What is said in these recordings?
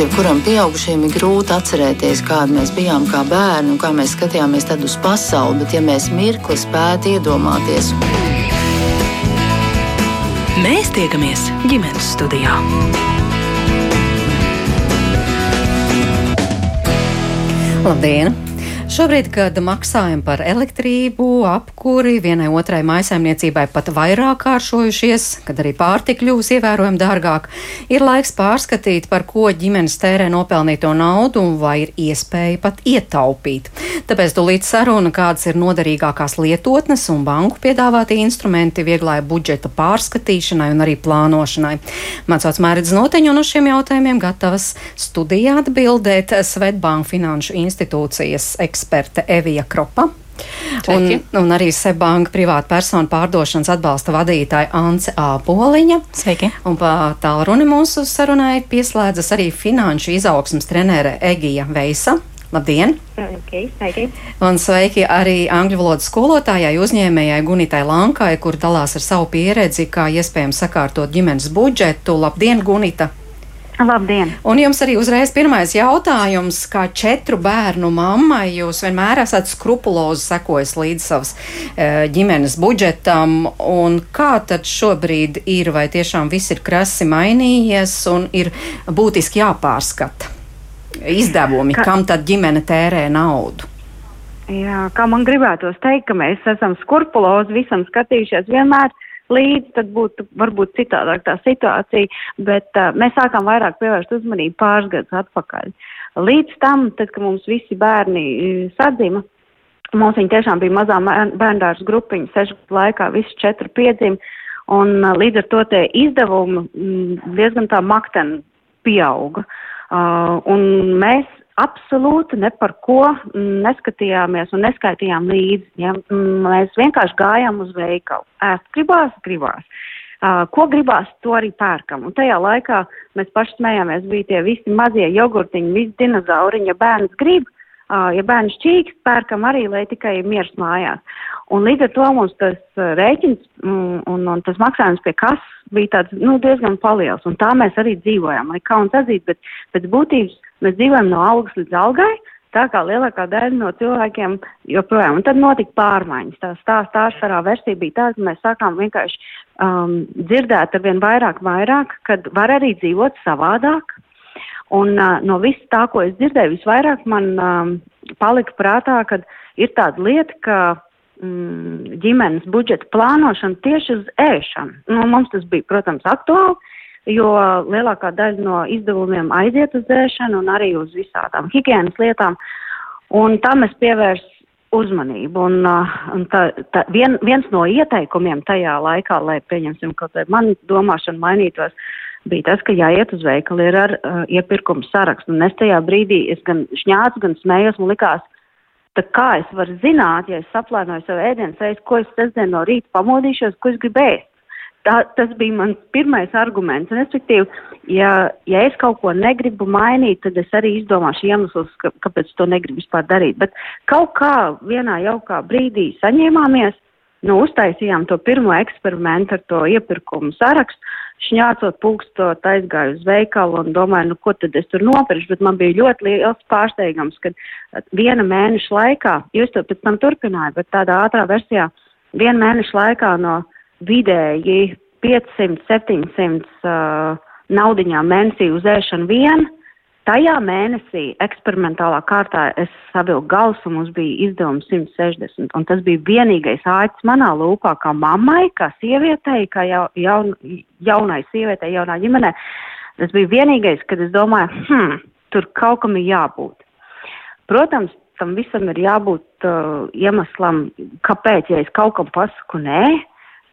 jebkuram pieaugušajam ir grūti atcerēties, kāda mēs bijām kā bērni un kā mēs skatījāmies uz pasauli, bet ja mēs mirkli spētu iedomāties. Mēs tiekamies ģimenes studijā. Labdien! Šobrīd, kad maksājumi par elektrību, apkuri vienai otrai maisaimniecībai pat vairāk kāršojušies, kad arī pārtika kļūs ievērojami dārgāk, ir laiks pārskatīt, par ko ģimenes tērē nopelnīto naudu un vai ir iespēja pat ietaupīt. Tāpēc tūlīt saruna, kādas ir noderīgākās lietotnes un banku piedāvātie instrumenti vieglai budžeta pārskatīšanai un arī plānošanai. Mans vārds Mērķis Noteņš un uz šiem jautājumiem gatavas studijā atbildēt Svetbank Finanšu institūcijas eksperts eksperte Evija Kropa. Un, un arī Sebanka privāta persona pārdošanas atbalsta vadītāja Ance Āpoliņa. Sveiki! Un pa tālruni mūsu sarunai pieslēdzas arī finanšu izaugsmas trenere Egija Veisa. Labdien! Okay, sveiki! Un sveiki arī angļu valodas skolotājai, uzņēmējai Gunitai Lankai, kur dalās ar savu pieredzi, kā iespējams sakārtot ģimenes budžetu. Labdien, Gunita! Labdien! Un jums arī uzreiz pirmais jautājums, kā četru bērnu mammai, jūs vienmēr esat skrupulozi sekojis līdz savas e, ģimenes budžetam, un kā tad šobrīd ir, vai tiešām viss ir krasi mainījies un ir būtiski jāpārskata izdevumi, kā... kam tad ģimene tērē naudu? Jā, kā man gribētos teikt, ka mēs esam skrupulozi visam skatījušies vienmēr līdzi, tad būtu varbūt citādāk tā situācija, bet uh, mēs sākām vairāk pievērst uzmanību pāris gadus atpakaļ. Līdz tam, tad, kad mums visi bērni sadzima, mums viņi tiešām bija mazā bērndārs grupiņa, sešu laikā visi četri piedzima, un uh, līdz ar to tie izdevumi mm, diezgan tā makteni pieauga. Uh, un mēs absolūti ne par ko neskatījāmies un neskaitījām līdzi. Ja? Mēs vienkārši gājām uz veikalu. Ēst gribās, gribās. Uh, ko gribās, to arī pērkam. Un tajā laikā mēs paši smējāmies, bija tie visi mazie jogurtiņi, visi dinozauriņi, ja bērns grib, uh, ja bērns čīks, pērkam arī, lai tikai miers mājās. Un līdz ar to mums tas rēķins un, un, un tas maksājums pie kas bija tāds, nu, diezgan paliels. Un tā mēs arī dzīvojam, lai kauns atzīt, bet pēc būtības Mēs dzīvojam no algas līdz algai, tā kā lielākā daļa no cilvēkiem joprojām. Un tad notika pārmaiņas. Tā stāsta ārstarā versija bija tāda, ka mēs sākām vienkārši um, dzirdēt ar vien vairāk, vairāk, kad var arī dzīvot savādāk. Un uh, no viss tā, ko es dzirdēju, visvairāk man um, palika prātā, ka ir tāda lieta, ka mm, ģimenes budžeta plānošana tieši uz ēšanu. Nu, mums tas bija, protams, aktuāli, jo lielākā daļa no izdevumiem aiziet uz ēšanu un arī uz visādām higienas lietām. Un tam es pievērsu uzmanību. Un, uh, un tā, tā, vien, viens no ieteikumiem tajā laikā, lai pieņemsim kaut vai man domāšanu mainītos, bija tas, ka jāiet uz veikalu ar uh, iepirkumu sarakstu. Un es tajā brīdī es gan šņācu, gan smējos, man likās, kā es varu zināt, ja es saplānoju savu ēdienas reizi, ko es sestdien no rīta pamodīšos, ko es gribēju. Tā, tas bija mans pirmais arguments. Respektīvi, ja, ja es kaut ko negribu mainīt, tad es arī izdomāšu iemeslus, ka, kāpēc to negribu vispār darīt. Bet kaut kā vienā jaukā brīdī saņēmāmies, nu, uztaisījām to pirmo eksperimentu ar to iepirkumu sarakstu, šņācot pulkstot, aizgāju uz veikalu un domāju, nu, ko tad es tur nopirkšu, bet man bija ļoti liels pārsteigums, ka viena mēneša laikā, jūs to pēc tam turpinājāt, bet tādā ātrā versijā, viena mēneša laikā no vidēji 500-700 uh, naudiņām mēnesī uz ēšanu vien. Tajā mēnesī eksperimentālā kārtā es savilku galus un mums bija izdevums 160. Un tas bija vienīgais āķis manā lūpā, kā mammai, kā sievietei, kā jau, jaun, jaunai sievietei, jaunā ģimenē. Tas bija vienīgais, kad es domāju, hmm, tur kaut kam ir jābūt. Protams, tam visam ir jābūt uh, iemeslam, kāpēc, ja es kaut kam pasaku nē,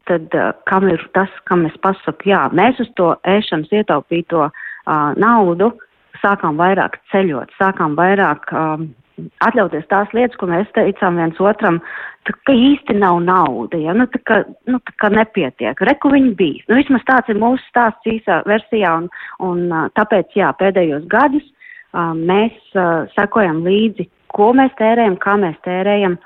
tad uh, kam ir tas, kam es pasaku, jā, mēs uz to ēšanas ietaupīto uh, naudu sākām vairāk ceļot, sākām vairāk um, atļauties tās lietas, ko mēs teicām viens otram, ka īsti nav nauda, ja, nu, tā, ka, nu, tā kā nepietiek. Reku viņi bija. Nu, vismaz tāds ir mūsu stāsts īsā versijā, un, un uh, tāpēc, jā, pēdējos gadus uh, mēs uh, sekojam līdzi, ko mēs tērējam, kā mēs tērējam,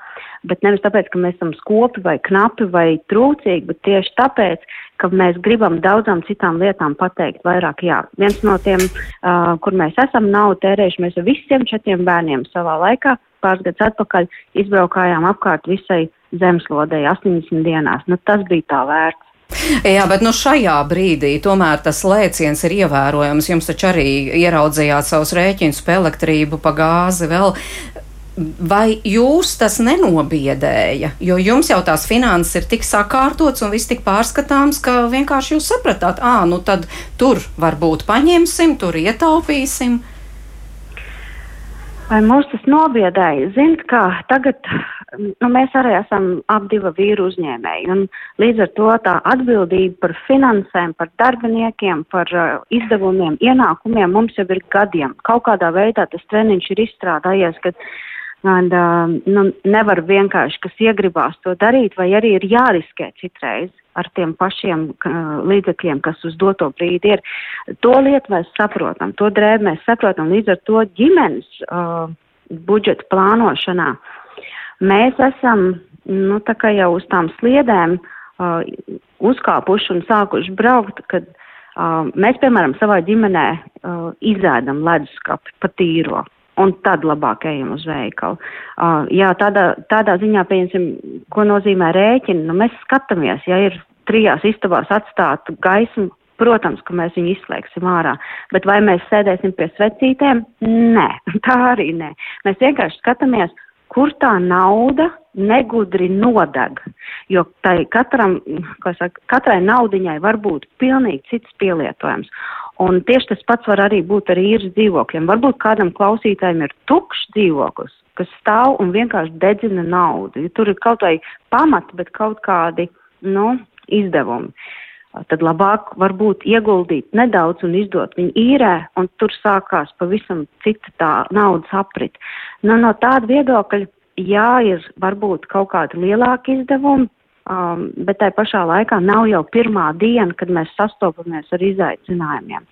bet nevis tāpēc, ka mēs esam skopi vai knapi vai trūcīgi, bet tieši tāpēc, ka mēs gribam daudzām citām lietām pateikt vairāk jā. Viens no tiem, uh, kur mēs esam naudu tērējuši, mēs visiem četriem bērniem savā laikā pāris gadus atpakaļ izbraukājām apkārt visai zemeslodei 80 dienās. Nu, tas bija tā vērts. Jā, bet nu šajā brīdī tomēr tas lēciens ir ievērojams. Jums taču arī ieraudzījāt savus rēķinus par elektrību, pa gāzi vēl. Vai jūs tas nenobiedēja? Jo jums jau tās finanses ir tik sakārtotas un viss tik pārskatāms, ka vienkārši jūs sapratāt, ah, nu tad tur varbūt paņemsim, tur ietaupīsim. Vai mūs tas nobiedēja? Ziniet, kā tagad nu, mēs arī esam divu vīru uzņēmēji, līdz ar to tā atbildība par finansēm, par darbiniekiem, par uh, izdevumiem, ienākumiem mums jau ir gadiem. Kaut kādā veidā tas treniņš ir izstrādājies, kad un, uh, nu, nevar vienkārši, kas iegribās to darīt, vai arī ir jāriskē citreiz ar tiem pašiem līdzekļiem, kas uz doto brīdi ir. To lietu mēs saprotam, to drēbu mēs saprotam, līdz ar to ģimenes uh, budžeta plānošanā. Mēs esam, nu, jau uz tām sliedēm uh, uzkāpuši un sākuši braukt, kad uh, mēs, piemēram, savā ģimenē uh, izēdam leduskapi pa tīro un tad labāk ejam uz veikalu. Uh, jā, tādā, tādā ziņā, pieņemsim, ko nozīmē rēķini, nu mēs skatāmies, ja ir trijās istabās atstātu gaismu, protams, ka mēs viņu izslēgsim ārā, bet vai mēs sēdēsim pie svecītēm? Nē, tā arī nē. Mēs vienkārši skatāmies, kur tā nauda negudri nodeg, jo katram, saka, katrai naudiņai var būt pilnīgi cits pielietojums. Un tieši tas pats var arī būt ar īres dzīvokļiem. Varbūt kādam klausītājiem ir tukšs dzīvoklis, kas stāv un vienkārši dedzina naudu. Tur ir kaut vai pamati, bet kaut kādi, nu, izdevumi. Tad labāk varbūt ieguldīt nedaudz un izdot viņu īrē, un tur sākās pavisam cita tā naudas aprit. Nu, no tāda viedokļa, jā, ir varbūt kaut kādi lielāki izdevumi, Um, bet tai pašā laikā nav jau pirmā diena, kad mēs sastopamies ar izaicinājumiem.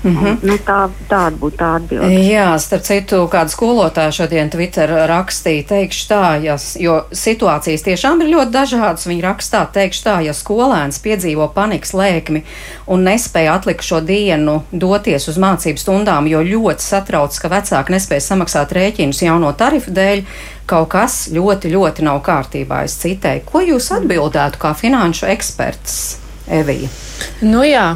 Mm -hmm. nu, tā, tāda būtu tā atbilde. Jā, starp citu, kāda skolotāja šodien Twitter rakstīja, teikšu tā, ja, jo situācijas tiešām ir ļoti dažādas. Viņa rakstā, teikšu tā, ja skolēns piedzīvo panikas lēkmi un nespēja atlikt šo dienu doties uz mācību stundām, jo ļoti satrauc, ka vecāki nespēja samaksāt rēķinus jauno tarifu dēļ, kaut kas ļoti, ļoti nav kārtībā. Es citēju, ko jūs atbildētu kā finanšu eksperts, Evija? Nu jā,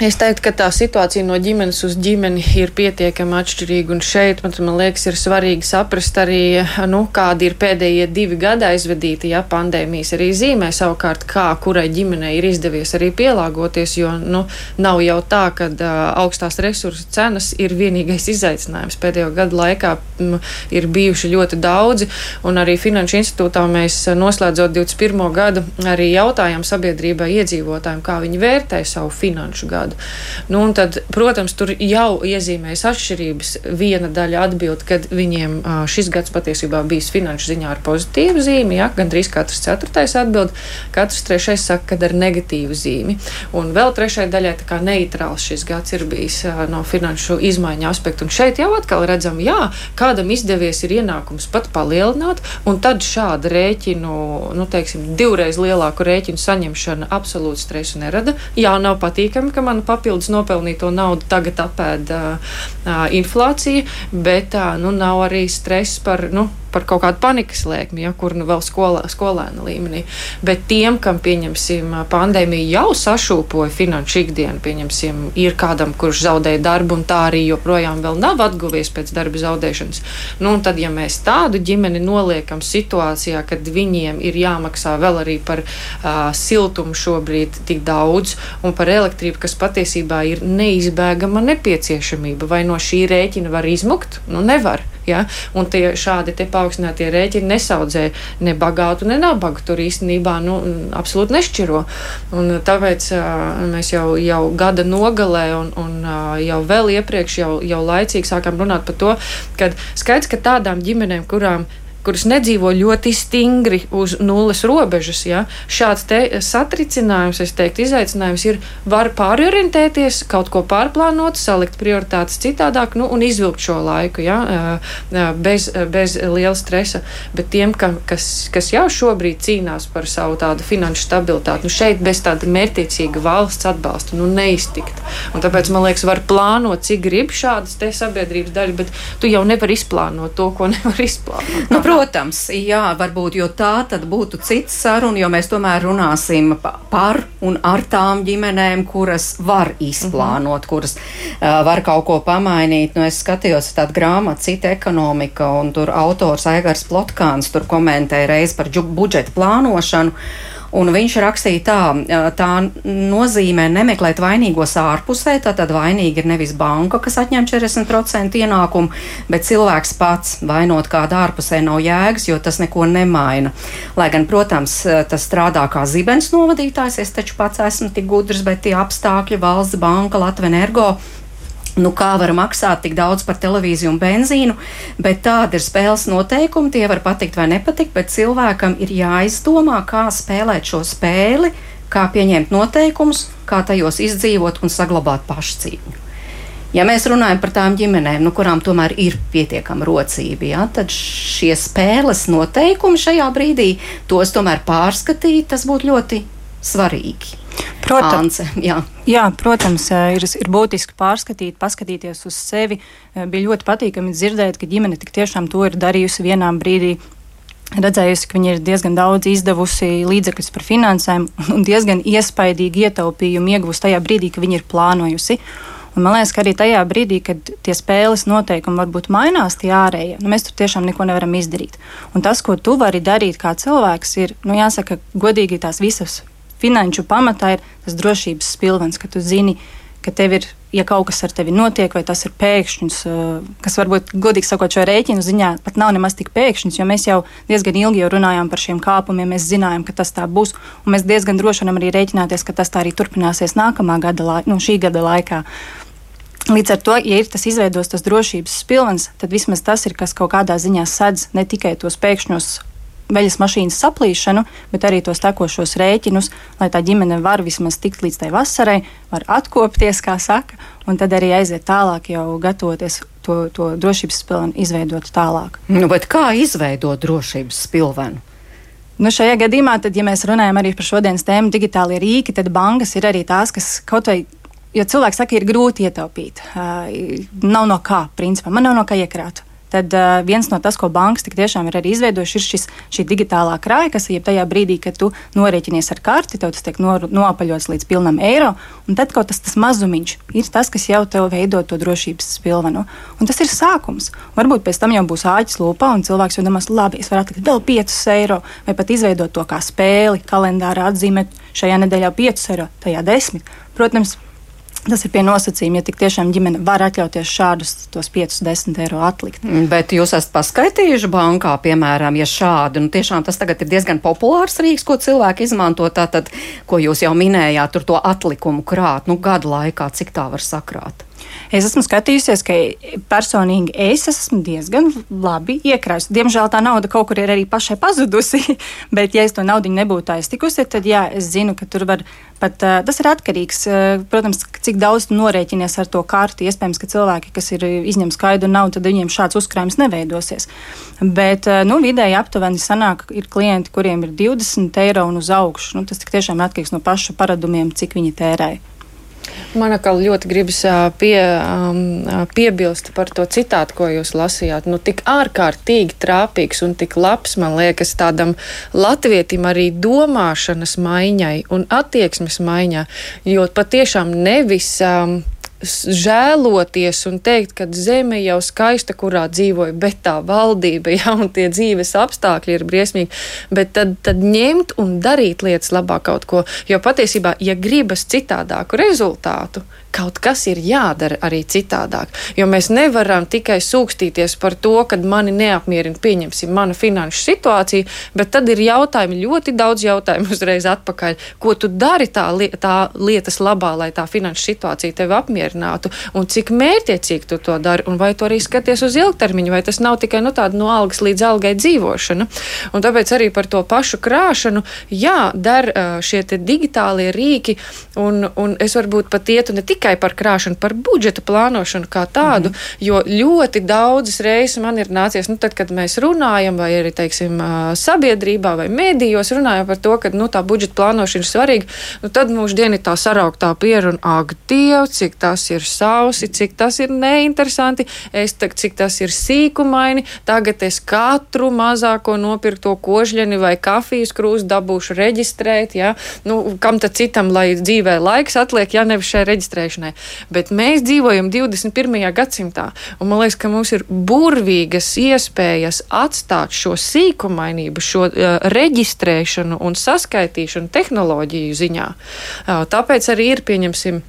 Es teiktu, ka tā situācija no ģimenes uz ģimeni ir pietiekami atšķirīga. Un šeit man, man liekas, ir svarīgi saprast arī, nu, kādi ir pēdējie divi gadi aizvadīti, ja pandēmijas arī zīmē savukārt, kā kurai ģimenei ir izdevies arī pielāgoties. Jo nu, nav jau tā, ka uh, augstās resursu cenas ir vienīgais izaicinājums. Pēdējo gadu laikā m, ir bijuši ļoti daudzi, un arī Finanšu institūtā mēs noslēdzot 21. gadu arī jautājām sabiedrībai, iedzīvotājiem, kā viņi vērtē savu finanšu gadu gadu. Nu, tad, protams, tur jau iezīmējas atšķirības. Viena daļa atbild, ka viņiem šis gads patiesībā bijis finanšu ziņā ar pozitīvu zīmi, ja, gandrīz katrs ceturtais atbild, katrs trešais saka, ka ar negatīvu zīmi. Un vēl trešai daļai tā kā neitrāls šis gads ir bijis no finanšu izmaiņu aspektu. Un šeit jau atkal redzam, jā, kādam izdevies ir ienākums pat palielināt, un tad šāda rēķinu, nu, teiksim, divreiz lielāku rēķinu saņemšana absolūti stresu nerada. Jā, nav patīkami, ka man gan papildus nopelnīto naudu tagad apēda inflācija, bet uh, nu, nav arī stress par. Nu, par kaut kādu panikas lēkmi, ja, kur nu vēl skolā, skolēna līmenī. Bet tiem, kam, pieņemsim, pandēmija jau sašūpoja finanšu ikdienu, pieņemsim, ir kādam, kurš zaudēja darbu un tā arī joprojām vēl nav atguvies pēc darba zaudēšanas, nu, tad, ja mēs tādu ģimeni noliekam situācijā, kad viņiem ir jāmaksā vēl arī par uh, siltumu šobrīd tik daudz un par elektrību, kas patiesībā ir neizbēgama nepieciešamība, vai no šī rēķina var izmukt? Nu, nevar. Ja? Un tie šādi te paaugstinātie rēķini nesaudzē ne bagātu, ne nabagu. Tur īstenībā nu, absolūti nešķiro. Un tāpēc uh, mēs jau, jau gada nogalē un, un uh, jau vēl iepriekš, jau, jau laicīgi sākām runāt par to, ka skaidrs, ka tādām ģimenēm, kurām kuras nedzīvo ļoti stingri uz nulles robežas. Ja? Šāds satricinājums, es teiktu, izaicinājums ir var pārorientēties, kaut ko pārplānot, salikt prioritātes citādāk nu, un izvilkt šo laiku ja? bez, bez liela stresa. Bet tiem, ka, kas, kas jau šobrīd cīnās par savu tādu finanšu stabilitāti, nu šeit bez tāda mērķiecīga valsts atbalsta nu, neiztikt. Un tāpēc man liekas, var plānot, cik grib šādas sabiedrības daļas, bet tu jau nevari izplānot to, ko nevar izplānot. Nu, Protams, jā, varbūt, jo tā tad būtu cits saruna, jo mēs tomēr runāsim par un ar tām ģimenēm, kuras var izplānot, -hmm. kuras uh, var kaut ko pamainīt. Nu, es skatījos tādu grāmatu, cita ekonomika, un tur autors Aigars Plotkāns tur komentēja reiz par budžeta plānošanu. Un viņš rakstīja tā, tā nozīmē nemeklēt vainīgos ārpusē, tātad vainīga ir nevis banka, kas atņem 40% ienākumu, bet cilvēks pats vainot kādu ārpusē nav jēgas, jo tas neko nemaina. Lai gan, protams, tas strādā kā zibens novadītājs, es taču pats esmu tik gudrs, bet tie apstākļi, valsts banka, Latvijas energo nu, kā var maksāt tik daudz par televīziju un benzīnu, bet tāda ir spēles noteikumi. Tie var patikt vai nepatikt, bet cilvēkam ir jāizdomā, kā spēlēt šo spēli, kā pieņemt noteikumus, kā tajos izdzīvot un saglabāt pašcīņu. Ja mēs runājam par tām ģimenēm, nu, kurām tomēr ir pietiekama rocība, ja, tad šie spēles noteikumi šajā brīdī tos tomēr pārskatīt, tas būtu ļoti svarīgi. Protams, Ance, jā. Jā, protams, ir, ir būtiski pārskatīt, paskatīties uz sevi. Bija ļoti patīkami dzirdēt, ka ģimene tik tiešām to ir darījusi vienā brīdī. Redzējusi, ka viņi ir diezgan daudz izdevusi līdzekļus par finansēm un diezgan iespaidīgi ietaupījumu ieguvusi tajā brīdī, kad viņi ir plānojusi. Un man liekas, ka arī tajā brīdī, kad tie spēles noteikumi varbūt mainās, tie ārējie, nu, mēs tur tiešām neko nevaram izdarīt. Un tas, ko tu vari darīt kā cilvēks, ir, nu, jāsaka, godīgi tās visas finanšu pamatā ir tas drošības pilvens, ka tu zini, ka tev ir, ja kaut kas ar tevi notiek, vai tas ir pēkšņs, uh, kas varbūt, godīgi sakot, šo rēķinu ziņā pat nav nemaz tik pēkšņs, jo mēs jau diezgan ilgi jau runājām par šiem kāpumiem, mēs zinājām, ka tas tā būs, un mēs diezgan droši varam arī rēķināties, ka tas tā arī turpināsies nākamā gada, lai, nu, šī gada laikā. Līdz ar to, ja ir tas izveidos tas drošības pilvens, tad vismaz tas ir, kas kaut kādā ziņā sedz ne tikai tos pēkšņos veļas mašīnas saplīšanu, bet arī tos tekošos rēķinus, lai tā ģimene var vismaz tikt līdz tai vasarai, var atkopties, kā saka, un tad arī aiziet tālāk, jau gatavoties to, to drošības spilvenu izveidot tālāk. Nu, kā izveidot drošības spilvenu? Nu, šajā gadījumā, tad, ja mēs runājam arī par šodienas tēmu, digitālie rīki, tad bankas ir arī tās, kas kaut vai Jo cilvēks saka, ir grūti ietaupīt. Uh, nav no kā, principā. Man nav no kā iekrāt tad uh, viens no tas, ko bankas tiešām ir arī izveidojuši, ir šis, šī digitālā krāja, kas ir tajā brīdī, kad tu norēķinies ar karti, tev tas tiek no, noapaļots līdz pilnam eiro, un tad kaut tas, tas mazumiņš ir tas, kas jau tev veido to drošības spilvenu. Un tas ir sākums. Varbūt pēc tam jau būs āķis lūpā, un cilvēks jau domās, labi, es varu atlikt vēl 5 eiro, vai pat izveidot to kā spēli, kalendārā atzīmēt šajā nedēļā 5 eiro, tajā 10. Protams, Tas ir pie nosacījuma, ja tik tiešām ģimene var atļauties šādus 5, 10 eiro atlikt. Bet jūs esat paskaitījuši bankā, piemēram, ja šādi, nu tiešām tas tagad ir diezgan populārs rīks, ko cilvēki izmanto, tātad, ko jūs jau minējāt, tur to atlikumu krāt, nu gadu laikā, cik tā var sakrāt? Es esmu skatījusies, ka personīgi es esmu diezgan labi iekrājusi. Diemžēl tā nauda kaut kur ir arī pašai pazudusi, bet, ja es to naudu nebūtu aiztikusi, tad jā, es zinu, ka tur var pat tas ir atkarīgs. Protams, cik daudz norēķinies ar to karti. Iespējams, ka cilvēki, kas ir izņem skaidru naudu, tad viņiem šāds uzkrājums neveidosies. Bet, nu, vidēji aptuveni sanāk, ir klienti, kuriem ir 20 eiro un uz augšu. Nu, tas tiešām atkarīgs no paša paradumiem, cik viņi tērēja. Man atkal ļoti gribas pie, um, piebilst par to citātu, ko jūs lasījāt. Nu, tik ārkārtīgi trāpīgs un tik labs, man liekas, tādam latvietim arī domāšanas maiņai un attieksmes maiņā, jo patiešām nevis. Um, žēloties un teikt, ka zeme jau skaista, kurā dzīvoju, bet tā valdība, ja un tie dzīves apstākļi ir briesmīgi, bet tad, tad ņemt un darīt lietas labāk kaut ko. Jo patiesībā, ja gribas citādāku rezultātu, kaut kas ir jādara arī citādāk. Jo mēs nevaram tikai sūkstīties par to, ka mani neapmierina, pieņemsim, mana finanšu situācija, bet tad ir jautājumi, ļoti daudz jautājumu uzreiz atpakaļ. Ko tu dari tā, li tā lietas labā, lai tā finanšu situācija tevi apmierinātu, un cik mērķiecīgi tu to dari, un vai tu arī skaties uz ilgtermiņu, vai tas nav tikai nu, tāda no algas līdz algai dzīvošana. Un tāpēc arī par to pašu krāšanu, jā, der šie digitālie rīki, un, un es varbūt pat ietu ne tikai tikai par krāšanu, par budžeta plānošanu kā tādu, mm -hmm. jo ļoti daudzas reizes man ir nācies, nu, tad, kad mēs runājam, vai arī, teiksim, sabiedrībā vai mēdījos runājam par to, ka, nu, tā budžeta plānošana ir svarīga, nu, tad mūsu diena ir tā sarauktā pieruna, ak, Dievs, cik tas ir sausi, cik tas ir neinteresanti, es tak, cik tas ir sīkumaini, tagad es katru mazāko nopirkto kožļeni vai kafijas krūzi dabūšu reģistrēt, ja, nu, kam tad citam, lai dzīvē laiks atliek, ja nevis šai reģistrēšanai ārstēšanai. Bet mēs dzīvojam 21. gadsimtā, un man liekas, ka mums ir burvīgas iespējas atstāt šo sīkumainību, šo uh, reģistrēšanu un saskaitīšanu tehnoloģiju ziņā. Uh, tāpēc arī ir, pieņemsim,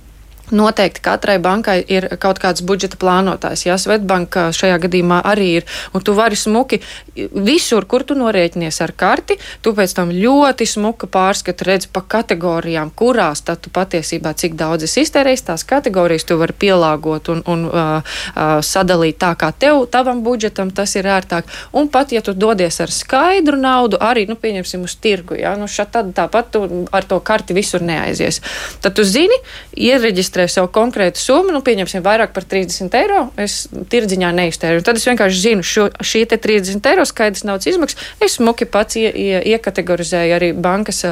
Noteikti katrai bankai ir kaut kāds budžeta plānotājs. Jā, Svetbanka šajā gadījumā arī ir. Un tu vari smuki visur, kur tu norēķinies ar karti, tu pēc tam ļoti smuka pārskatu redz pa kategorijām, kurās tad tu patiesībā cik daudz esi iztērējis. Tās kategorijas tu vari pielāgot un, un uh, uh, sadalīt tā, kā tev, tavam budžetam tas ir ērtāk. Un pat, ja tu dodies ar skaidru naudu, arī, nu, pieņemsim, uz tirgu, jā, nu, šat, tad tāpat tu ar to karti visur neaizies. Tad tu zini, iereģistrē reģistrēju savu konkrētu summu, nu, pieņemsim, vairāk par 30 eiro, es tirdziņā neiztērēju. Tad es vienkārši zinu, šo, šī 30 eiro skaidrs naudas izmaksas. Es smuki pats ie, ie, iekategorizēju arī bankas,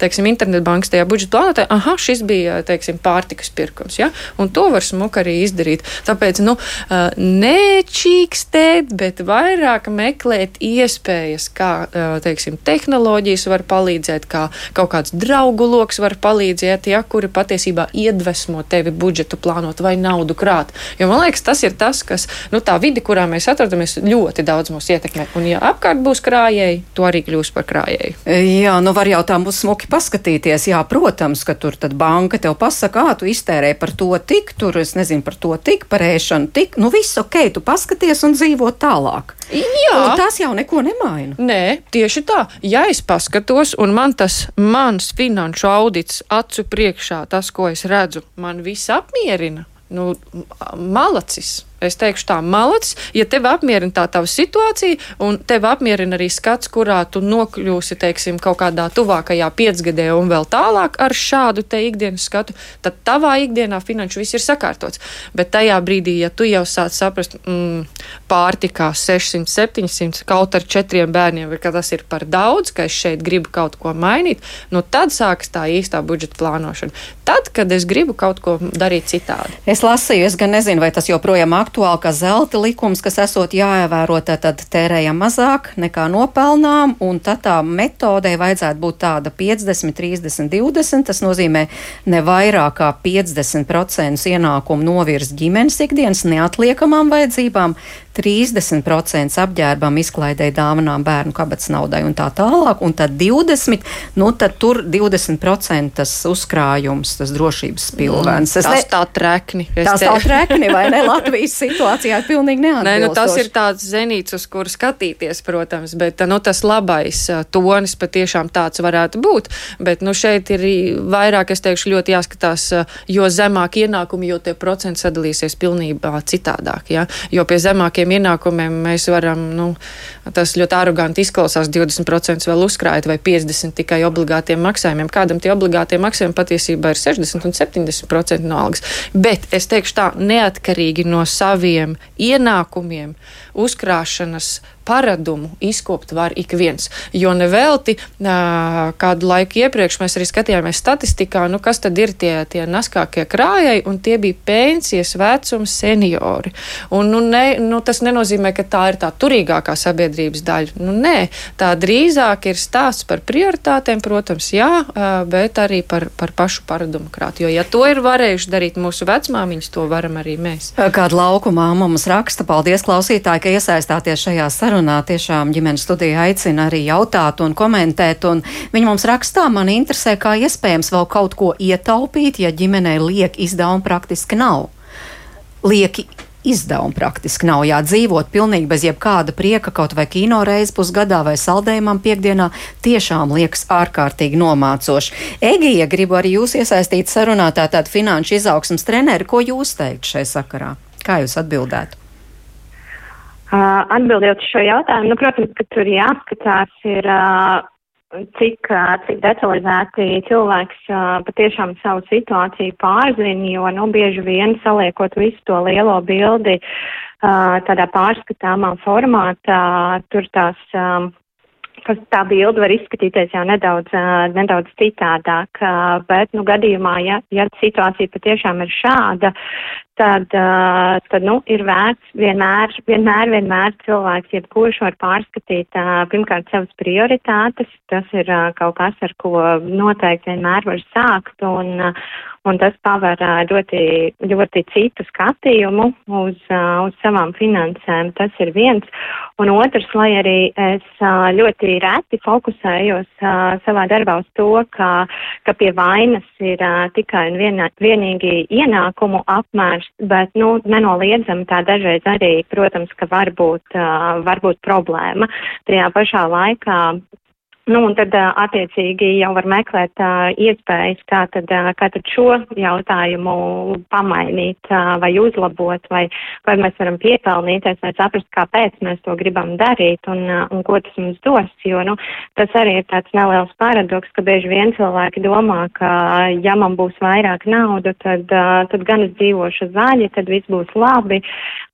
teiksim, internetbankas tajā budžeta plānotē. Aha, šis bija, teiksim, pārtikas pirkums, ja? un to var smuki arī izdarīt. Tāpēc, nu, nečīkstēt, bet vairāk meklēt iespējas, kā, teiksim, tehnoloģijas var palīdzēt, kā kaut kāds draugu loks var palīdzēt, ja, kuri patiesībā iedvesmo tevi tevi budžetu plānot vai naudu krāt. Jo man liekas, tas ir tas, kas nu, tā vidi, kurā mēs atrodamies, ļoti daudz mūs ietekmē. Un, ja apkārt būs krājēji, to arī kļūs par krājēju. Jā, nu var jau tā mums smuki paskatīties. Jā, protams, ka tur tad banka tev pasaka, kā tu iztērē par to tik, tur es nezinu par to tik, par ēšanu tik. Nu viss ok, tu paskaties un dzīvo tālāk. Jā, un tas jau neko nemaina. Nē, tieši tā. Ja es paskatos, un man tas mans finanšu audits acu priekšā, tas, ko es redzu, man viss apmierina. Nu, malacis. Es teikšu, tā malacis, ja tev apmierina tā tava situācija, un tev apmierina arī skats, kurā tu nokļūsi, teiksim, kaut kādā tuvākajā piecgadē un vēl tālāk ar šādu te ikdienas skatu, tad tavā ikdienā finanšu viss ir sakārtots. Bet tajā brīdī, ja tu jau sāc saprast, mm, pārtikā 600, 700, kaut ar četriem bērniem, ka tas ir par daudz, ka es šeit gribu kaut ko mainīt, nu tad sākas tā īstā budžeta plānošana. Tad, kad es gribu kaut ko darīt citādi. Es lasīju, es gan nezinu, vai tas joprojām aktuāli aktuāli, ka zelta likums, kas esot jāievēro, tad tērējam mazāk nekā nopelnām, un tad tā metodē vajadzētu būt tāda 50, 30, 20. Tas nozīmē ne vairāk kā 50% ienākumu novirz ģimenes ikdienas neatliekamām vajadzībām, 30% apģērbam, izklaidēji, dāvanām, bērnu kabatas naudai un tā tālāk, un tad 20%, nu tad tur 20% tas uzkrājums, tas drošības pilvēns. Mm, tas ne... tā trekni. Tas tā trekni, vai ne? Latvijas situācijā pilnīgi neatbilstoši. Nē, nu tas ir tāds zenīts, uz kuru skatīties, protams, bet nu, tas labais tonis patiešām tāds varētu būt, bet nu šeit ir vairāk, es teikšu, ļoti jāskatās, jo zemāk ienākumi, jo tie procenti sadalīsies pilnībā citādāk, ja? jo pie zemākiem ienākumiem mēs varam, nu, tas ļoti aroganti izklausās, 20% vēl uzkrājot vai 50% tikai obligātiem maksājumiem. Kādam tie obligātie maksājumi patiesībā ir 60 un 70% no algas. Bet es teikšu tā, neatkarīgi no saviem ienākumiem, uzkrāšanas paradumu izkopt var ik viens. Jo nevelti kādu laiku iepriekš mēs arī skatījāmies statistikā, nu kas tad ir tie, tie naskākie krājai, un tie bija pensijas vecuma seniori. Un, nu, ne, nu, tas nenozīmē, ka tā ir tā turīgākā sabiedrības daļa. Nu, nē, tā drīzāk ir stāsts par prioritātēm, protams, jā, bet arī par, par pašu paradumu krātu. Jo, ja to ir varējuši darīt mūsu vecmāmiņas, to varam arī mēs. Kāda laukumā mums raksta. Paldies, klausītāji, ka iesaistāties šajā sarunā. Tiešām ģimenes studija aicina arī jautāt un komentēt. Un viņi mums rakstā, man interesē, kā iespējams vēl kaut ko ietaupīt, ja ģimenei liek izdevumi praktiski nav. Lieki izdevumi praktiski nav jādzīvot pilnīgi bez jebkāda prieka, kaut vai kino reizi pusgadā vai saldējumam piekdienā, tiešām liekas ārkārtīgi nomācoši. Egija, gribu arī jūs iesaistīt sarunā tātad finanšu izaugsmas treneri, ko jūs teikt šai sakarā? Kā jūs atbildētu? Uh, atbildot šo jautājumu, nu, protams, ka tur jāskatās ir uh, cik, cik detalizēti cilvēks patiešām savu situāciju pārzina, jo, nu, bieži vien saliekot visu to lielo bildi tādā pārskatāmā formātā, tur tās kas tā bilde var izskatīties jau nedaudz, nedaudz citādāk, bet, nu, gadījumā, ja, ja situācija patiešām ir šāda, tad, tad, nu, ir vērts vienmēr, vienmēr, vienmēr cilvēks, jebkurš var pārskatīt, pirmkārt, savas prioritātes, tas ir kaut kas, ar ko noteikti vienmēr var sākt, un, un tas paver ļoti, ļoti citu skatījumu uz, uz savām finansēm. Tas ir viens. Un otrs, lai arī es ļoti reti fokusējos savā darbā uz to, ka, ka pie vainas ir tikai un vienā, vienīgi ienākumu apmērs, bet, nu, nenoliedzami tā dažreiz arī, protams, ka var būt, var būt problēma. Tajā pašā laikā Nu, un tad attiecīgi jau var meklēt uh, iespējas, kā tad, uh, kā tad šo jautājumu pamainīt uh, vai uzlabot, vai, vai mēs varam piepelnīties, vai saprast, kāpēc mēs to gribam darīt un, uh, un ko tas mums dos. Jo nu, tas arī ir tāds neliels paradoks, ka bieži vien cilvēki domā, ka ja man būs vairāk naudu, tad, uh, tad gan es dzīvošu zaļi, tad viss būs labi,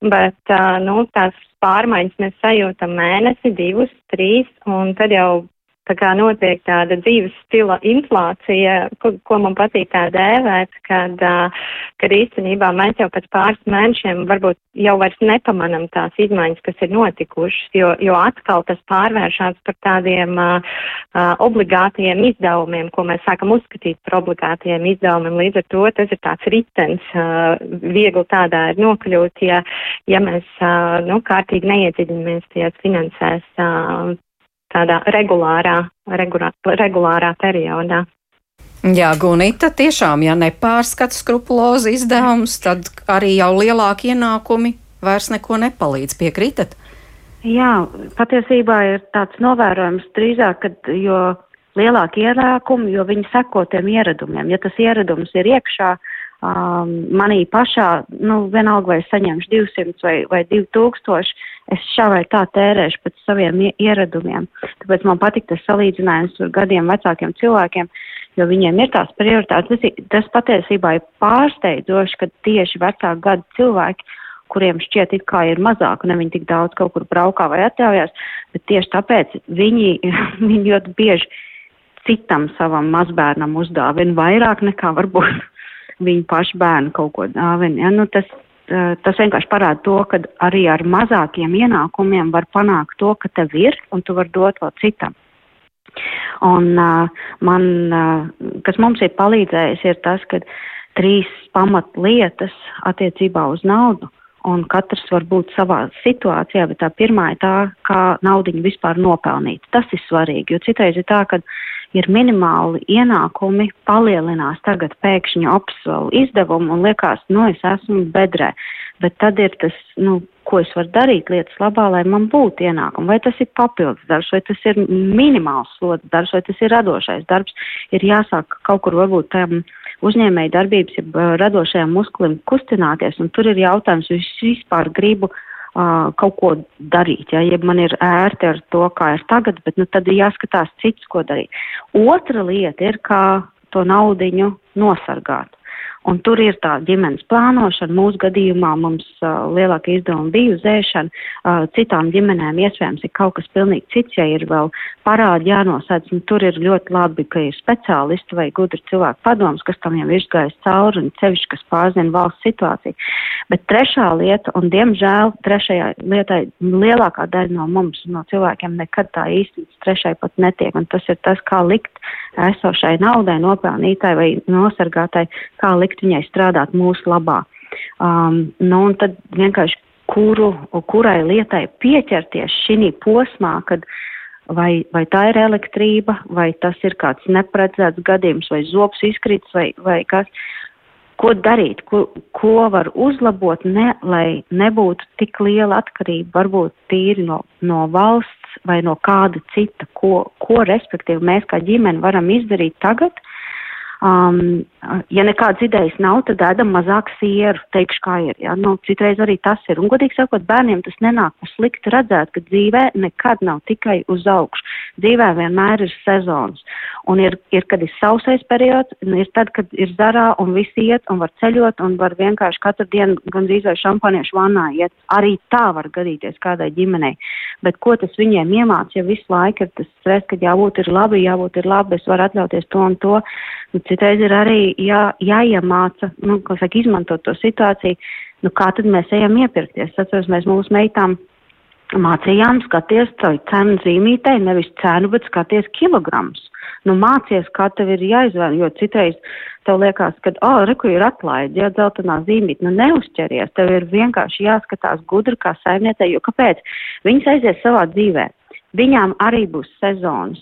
bet uh, nu, tās pārmaiņas mēs sajūtam mēnesi, divus, trīs, un tad jau Tā kā notiek tāda dzīves stila inflācija, ko, ko man patīk tā dēvēt, kad, kad īstenībā mēs jau pēc pāris mēnešiem varbūt jau vairs nepamanam tās izmaiņas, kas ir notikušas, jo, jo atkal tas pārvēršās par tādiem uh, obligātiem izdevumiem, ko mēs sākam uzskatīt par obligātiem izdevumiem. Līdz ar to tas ir tāds ritens, uh, viegli tādā ir nokļūt, ja, ja mēs uh, nu, kārtīgi neiedziļinamies tajās finansēs. Uh, tādā regulārā, regulā, regulārā periodā. Jā, Gunita, tiešām, ja nepārskata skrupulozi izdevumus, tad arī jau lielāki ienākumi vairs neko nepalīdz. Piekrītat? Jā, patiesībā ir tāds novērojums drīzāk, kad jo lielāki ienākumi, jo viņi seko tiem ieradumiem. Ja tas ieradums ir iekšā, uh, um, manī pašā, nu, vienalga vai saņemšu 200 vai, vai 2000, es šā vai tā tērēšu pēc saviem ieradumiem. Tāpēc man patīk tas salīdzinājums ar gadiem vecākiem cilvēkiem, jo viņiem ir tās prioritātes. Tas, tas patiesībā ir pārsteidzoši, ka tieši vecāku gadu cilvēki, kuriem šķiet it kā ir mazāk, un viņi tik daudz kaut kur braukā vai atļaujās, bet tieši tāpēc viņi, viņi ļoti bieži citam savam mazbērnam uzdāvina vairāk nekā varbūt viņu pašu bērnu kaut ko dāvina. Ja? Nu, tas, tas vienkārši parāda to, ka arī ar mazākiem ienākumiem var panākt to, ka tev ir un tu vari dot vēl citam. Un uh, man, uh, kas mums ir palīdzējis, ir tas, ka trīs pamatlietas attiecībā uz naudu, un katrs var būt savā situācijā, bet tā pirmā ir tā, kā naudiņu vispār nopelnīt. Tas ir svarīgi, jo citreiz ir tā, ka ir minimāli ienākumi, palielinās tagad pēkšņi apsvaru izdevumu un liekas, nu, es esmu bedrē. Bet tad ir tas, nu, ko es varu darīt lietas labā, lai man būtu ienākumi. Vai tas ir papildus darbs, vai tas ir minimāls slodzes darbs, vai tas ir radošais darbs. Ir jāsāk kaut kur varbūt tam uzņēmēji darbības, ja radošajam musklim kustināties, un tur ir jautājums, vai es vispār gribu uh, kaut ko darīt. Ja, ja man ir ērti ar to, kā ir tagad, bet nu, tad ir jāskatās cits, ko darīt. Otra lieta ir, kā to naudiņu nosargāt. Un tur ir tā ģimenes plānošana. Mūsu gadījumā mums uh, lielākie izdevumi bija uz ēšanu. Uh, citām ģimenēm iespējams ir kaut kas pilnīgi cits, ja ir vēl parādi jānosēdz. Un tur ir ļoti labi, ka ir speciālisti vai gudri cilvēku padoms, kas tam jau ir izgājis cauri un cevišķi, kas pārzina valsts situāciju. Bet trešā lieta, un diemžēl trešajā lietai lielākā daļa no mums, no cilvēkiem, nekad tā īsti trešai pat netiek. Un tas ir tas, kā likt esošai naudai, nopelnītai vai nosargātai, kā likt likt viņai strādāt mūsu labā. Um, nu, un tad vienkārši kuru, kurai lietai pieķerties šī posmā, kad vai, vai tā ir elektrība, vai tas ir kāds neparedzēts gadījums, vai zops izkrits, vai, vai kas. Ko darīt, ko, ko var uzlabot, ne, lai nebūtu tik liela atkarība, varbūt tīri no, no valsts vai no kāda cita, ko, ko respektīvi mēs kā ģimene varam izdarīt tagad, uh, Um, ja nekādas idejas nav, tad ēdam mazāk sieru, teikšu, kā ir. Ja? Nu, citreiz arī tas ir. Un, godīgi sakot, bērniem tas nenāk pa slikti redzēt, ka dzīvē nekad nav tikai uz augšu. Dzīvē vienmēr ir sezonas. Un ir, ir kad ir sausais periods, ir tad, kad ir zarā un visi iet un var ceļot un var vienkārši katru dienu gandrīz vai šampaniešu vannā iet. Arī tā var gadīties kādai ģimenei. Bet ko tas viņiem iemāc, ja visu laiku ir tas stress, ka jābūt ir labi, jābūt ir labi, es varu atļauties to un to. Nu, citreiz ir arī jā, jāiemāca, nu, kā saka, izmantot to situāciju, nu, kā tad mēs ejam iepirkties. Atceros, mēs mūsu meitām mācījām skaties caur cenu zīmītei, nevis cenu, bet skaties kilograms. Nu, mācies, kā tev ir jāizvēl, jo citreiz tev liekas, ka, oh, reku ir atlaidi, ja dzeltenā zīmīt, nu neuzķeries, tev ir vienkārši jāskatās gudri kā saimniecei, jo kāpēc? Viņas aizies savā dzīvē. Viņām arī būs sezonas,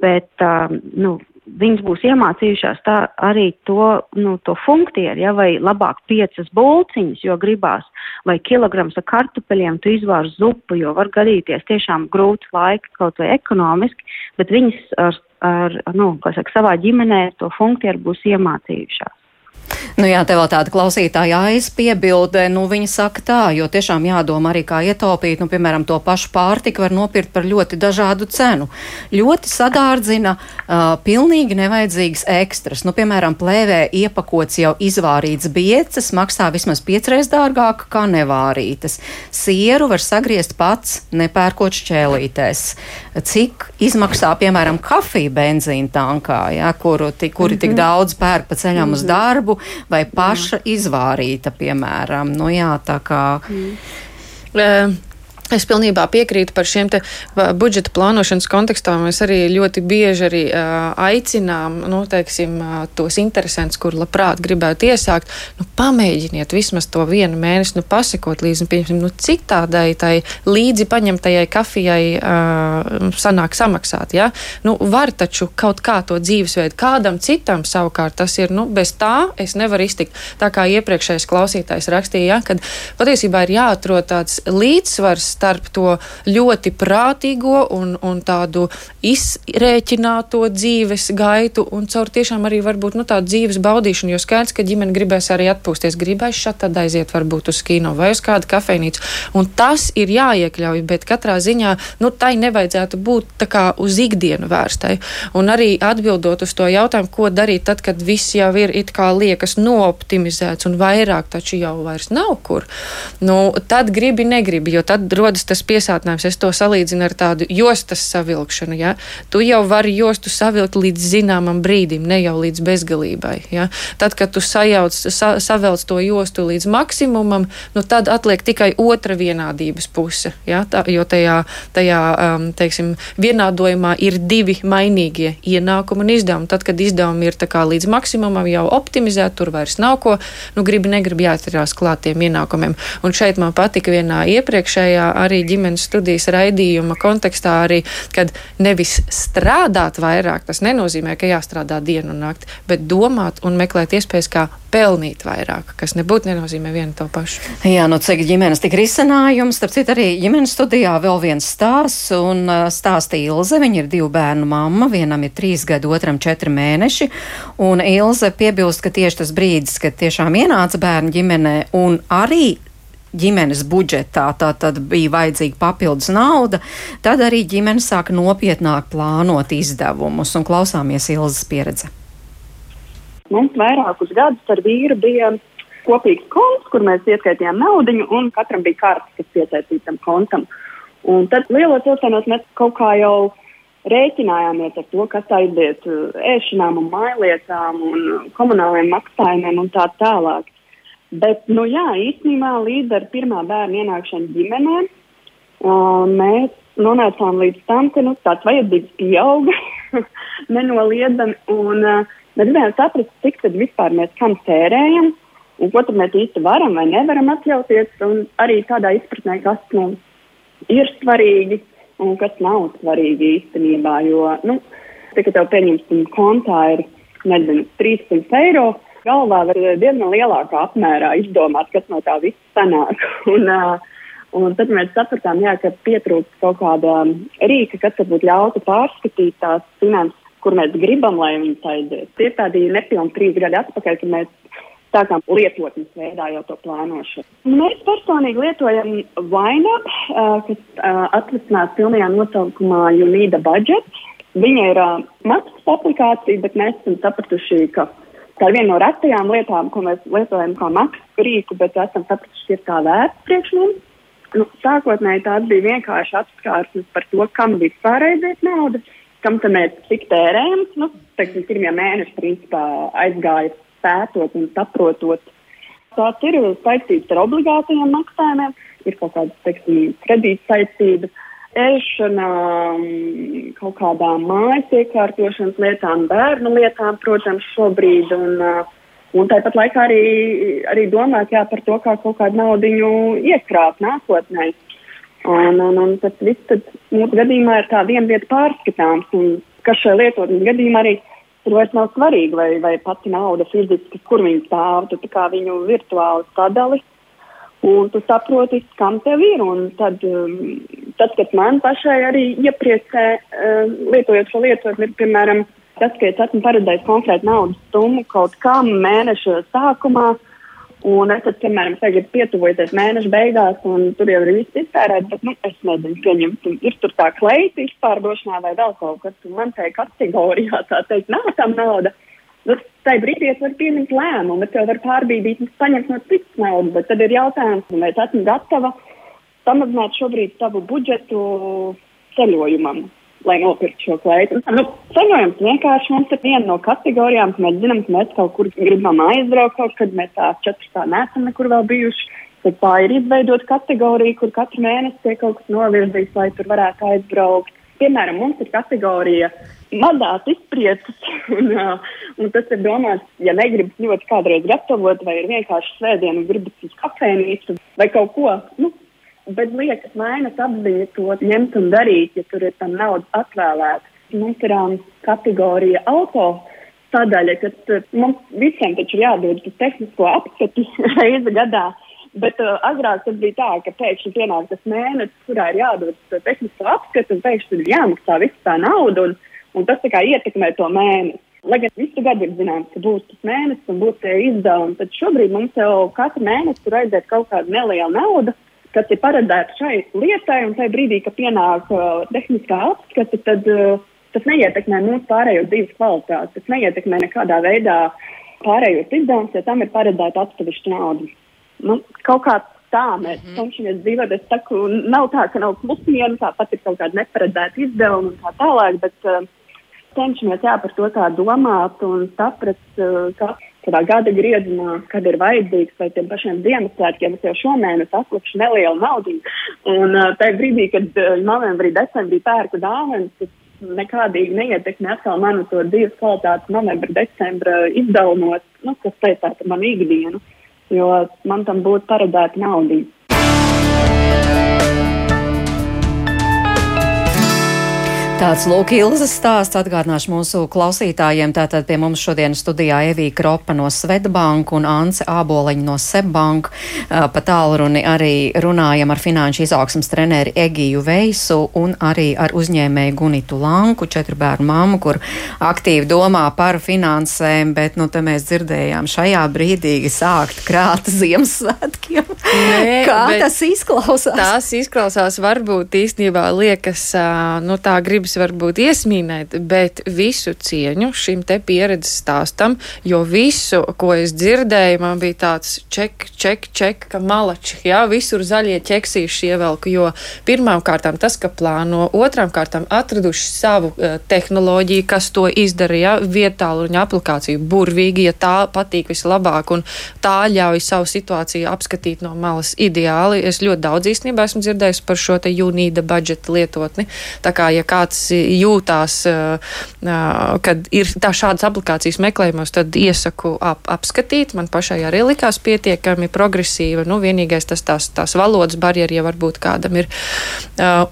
bet, um, nu, viņas būs iemācījušās tā arī to, nu, to funkciju, ja, vai labāk piecas bulciņas, jo gribās, vai kilograms ar kartupeļiem tu izvār zupu, jo var gadīties tiešām grūts laika kaut vai ekonomiski, bet viņas ar, ar nu, saka, savā ģimenē to funkciju būs iemācījušās. Nu jā, te vēl tāda klausītāja aizpiebilde, nu viņa saka tā, jo tiešām jādomā arī kā ietaupīt, nu piemēram, to pašu pārtiku var nopirkt par ļoti dažādu cenu. Ļoti sadārdzina uh, pilnīgi nevajadzīgas ekstras. Nu, piemēram, plēvē iepakots jau izvārīts bieces maksā vismaz piecreiz dārgāk kā nevārītas. Sieru var sagriezt pats, nepērkot šķēlītēs. Cik izmaksā, piemēram, kafija benzīna tankā, ja, kuru, kuri mm -hmm. tik mhm. daudz pērk pa ceļam mm -hmm. uz darbu, vai paša jā. izvārīta, piemēram. Nu, jā, tā kā. Mm. Es pilnībā piekrītu par šiem budžeta plānošanas kontekstā. Mēs arī ļoti bieži arī, uh, aicinām nu, teiksim, uh, tos interesantus, kur labprāt gribētu iesākt. Nu, pamēģiniet vismaz to vienu mēnesi, nu, pasakot līdzi, nu, cik tādai tai līdzi paņemtajai kafijai uh, sanāk samaksāt. Ja? Nu, var taču kaut kā to dzīvesveidu kādam citam savukārt tas ir, nu, bez tā es nevaru iztikt. Tā kā iepriekšējais klausītājs rakstīja, ja, kad patiesībā ir jāatrod tāds līdzsvars starp to ļoti prātīgo un, un tādu izrēķināto dzīves gaitu un caur tiešām arī varbūt nu, tādu dzīves baudīšanu, jo skaidrs, ka ģimene gribēs arī atpūsties, gribēs šat tad aiziet varbūt uz kino vai uz kādu kafejnīcu. Un tas ir jāiekļauj, bet katrā ziņā nu, tai nevajadzētu būt tā kā uz ikdienu vērstai. Un arī atbildot uz to jautājumu, ko darīt tad, kad viss jau ir it kā liekas nooptimizēts un vairāk taču jau vairs nav kur. Nu, tad gribi, negribi, jo tad rodas rodas tas piesātinājums. Es to salīdzinu ar tādu jostas savilkšanu. Ja? Tu jau vari jostu savilkt līdz zināmam brīdim, ne jau līdz bezgalībai. Ja? Tad, kad tu sajauc, sa, savelc to jostu līdz maksimumam, nu, tad atliek tikai otra vienādības puse. Ja? Tā, jo tajā, tajā um, teiksim, vienādojumā ir divi mainīgie ienākumi un izdevumi. Tad, kad izdevumi ir līdz maksimumam jau optimizēti, tur vairs nav ko, nu, gribi, negribi jāatcerās klātiem ienākumiem. Un šeit man patika vienā iepriekšējā arī ģimenes studijas raidījuma kontekstā, arī, kad nevis strādāt vairāk, tas nenozīmē, ka jāstrādā dienu un nakti, bet domāt un meklēt iespējas, kā pelnīt vairāk, kas nebūtu nenozīmē vienu to pašu. Jā, nu cik ģimenes tik risinājums, starp citu arī ģimenes studijā vēl viens stāsts, un stāsta Ilze, viņa ir divu bērnu mamma, vienam ir trīs gadi, otram četri mēneši, un Ilze piebilst, ka tieši tas brīdis, kad tiešām ienāca bērnu ģimenē, un arī ģimenes budžetā, tā tad bija vajadzīga papildus nauda, tad arī ģimene sāka nopietnāk plānot izdevumus un klausāmies Ilzas pieredze. Mums vairākus gadus ar vīru bija kopīgs konts, kur mēs ieskaitījām naudu, un katram bija kartes, kas piesaistīta tam kontam. Un tad lielos vilcienos mēs kaut kā jau rēķinājāmies ar to, kas aiziet ēšanām un mājlietām un komunāliem maksājumiem un tā tālāk. Bet, nu jā, īstenībā līdz ar pirmā bērna ienākšanu ģimenē uh, mēs nonācām līdz tam, ka nu, tāds vajadzības pieauga nenoliedzami. Un uh, mēs gribējām saprast, cik tad vispār mēs kam tērējam. Un ko tad mēs īsti varam vai nevaram atļauties, un arī tādā izpratnē, kas mums ir svarīgi un kas nav svarīgi īstenībā. Jo, nu, tā kā tev pieņemsim kontā ir, nezinu, 300 eiro, galvā var diezgan lielākā apmērā izdomāt, kas no tā viss sanāk. un, uh, un tad mēs sapratām, jā, ka pietrūkst kaut kāda rīka, kas varbūt ļautu pārskatīt tās finanses, kur mēs gribam, lai viņas aiziet. Tie ir tādi nepilni trīs gadi atpakaļ, kad mēs sākām lietotnes veidā jau to plānošanu. Mēs personīgi lietojam Vainap, uh, kas uh, atvesināts pilnajā nosaukumā Unīda Budget. Viņa ir uh, maksas aplikācija, bet mēs esam sapratuši, ka tā ir viena no retajām lietām, ko mēs lietojam kā maksas rīku, bet esam sapratuši, ka ir tā vērts priekš mums. Nu, sākotnēji tās bija vienkārši apskārsnes par to, kam vispār aiziet nauda, kam tam mēs cik tērējam. Nu, teiksim, pirmie mēneši principā aizgāja pētot un saprotot. Tās ir saistītas ar obligātajiem maksājumiem, ir kaut kādas, teiksim, saistības, ēšana, kaut kādām mājas iekārtošanas lietām, bērnu lietām, protams, šobrīd. Un, un tāpat laikā arī, arī domāt jā, par to, kā kaut kādu naudu iekrāt nākotnē. Un, un, un tas viss tad, mūsu gadījumā ir tā viena vieta pārskatāms, un kas šajā lietotnes gadījumā arī Tur vairs nav svarīgi, vai, vai pati nauda fiziski, kur viņa stāv, tu kā viņu virtuāli sadali. Un tu saproti, kam tev ir. Tad, um, tad kad man pašai arī iepriecē, uh, lietojot šo lietotni, ir piemēram tas, ka es esmu paredzējis konkrētu naudas summu kaut kam mēneša sākumā, Un es, tad, piemēram, tagad pietuvojoties mēneša beigās, un tur jau ir viss iztērēts, bet, nu, es nezinu, pieņemt, ir tur tā kleita izpārdošanā vai vēl kaut kas, un man tai kategorijā tā teikt, nav tam nauda. Nu, tai brīdī es varu pieņemt lēmumu, tev var pārbīdīt paņemt no citas naudas, bet tad ir jautājums, vai es esmu gatava samazināt šobrīd savu budžetu ceļojumam lai nopirktu šo kleitu. Nu, ceļojums vienkārši mums ir viena no kategorijām, ka mēs zinām, ka mēs kaut kur gribam aizbraukt, kaut kad mēs tā četri tā nesam nekur vēl bijuši. Tad tā ir izveidota kategorija, kur katru mēnesi tiek kaut kas novirzīts, lai tur varētu aizbraukt. Piemēram, mums ir kategorija mazās izpriecas, un, un tas ir domāts, ja negribas ļoti kādreiz gatavot, vai ir vienkārši svētdiena un gribas uz kafejnīcu vai kaut ko, nu, Bet liekas, vainas apziņa to ņemt un darīt, ja tur ir tam naudas atvēlēta. Mums ir um, kategorija auto sadaļa, ka uh, mums visiem taču jādod uz tehnisko apskati reizi gadā. Bet uh, agrāk tas bija tā, ka pēkšņi pienāk tas mēnesis, kurā ir jādod tehnisko apskati, un pēkšņi ir jāmaksā viss tā nauda, un, un tas kā ietekmē to mēnesi. Lai gan visu gadu ir zināms, ka būs tas mēnesis un būs tie izdevumi, tad šobrīd mums jau katru mēnesi tur aiziet kaut kāda neliela nauda kas ir paredzēta šai lietai, un tajā brīdī, kad pienāk uh, tehniskā apskate, tad uh, tas neietekmē mūsu pārējo dzīves kvalitāti. Tas neietekmē nekādā veidā pārējos izdevumus, ja tam ir paredzēta atsevišķa nauda. Nu, kaut kā tā mēs mm -hmm. cenšamies dzīvot. Es saku, nav tā, ka nav plusienu, tāpat ir kaut kāda neparedzēta izdevuma un tā tālāk, bet uh, cenšamies jā, par to tā domāt un saprast, uh, ka tādā gada griezumā, kad ir vajadzīgs, vai tiem pašiem Ziemassvētkiem, es jau šomēnes atlikšu nelielu naudu. Un uh, tajā brīdī, kad uh, novembrī, decembrī pērku dāvanas, nekādīgi neietekmē atkal manu to dzīves kvalitāti novembra, decembra izdevumos, nu, kas saistās ar manu ikdienu, jo man tam būtu paredzēta nauda. Tāds lūk, Ilzas stāsts atgādināšu mūsu klausītājiem. Tātad pie mums šodien studijā Evija Kropa no Svetbanka un Ance Āboliņa no Sebbanka. Pa tālruni arī runājam ar finanšu izaugsmas treneri Egiju Veisu un arī ar uzņēmēju Gunitu Lanku, četru bērnu mammu, kur aktīvi domā par finansēm, bet, nu, te mēs dzirdējām šajā brīdī sākt krāt Ziemassvētkiem. Nē, Kā tas izklausās? Tas izklausās varbūt īstenībā liekas, nu, tā gribas gribas varbūt iesmīnēt, bet visu cieņu šim te pieredzes stāstam, jo visu, ko es dzirdēju, man bija tāds ček, ček, ček, ka malači, jā, visur zaļie ķeksīši ievelku, jo pirmām kārtām tas, ka plāno, otrām kārtām atraduši savu uh, tehnoloģiju, kas to izdara, jā, vietāluņa aplikāciju, burvīgi, ja tā patīk vislabāk un tā ļauj savu situāciju apskatīt no malas ideāli. Es ļoti daudz īstenībā esmu dzirdējis par šo te jūnīda budžeta lietotni. Tā kā, ja kāds jūtās, kad ir tā šādas aplikācijas meklējumos, tad iesaku ap, apskatīt. Man pašai arī likās pietiekami progresīva. Nu, vienīgais tas tās, tās valodas barjeri, ja varbūt kādam ir.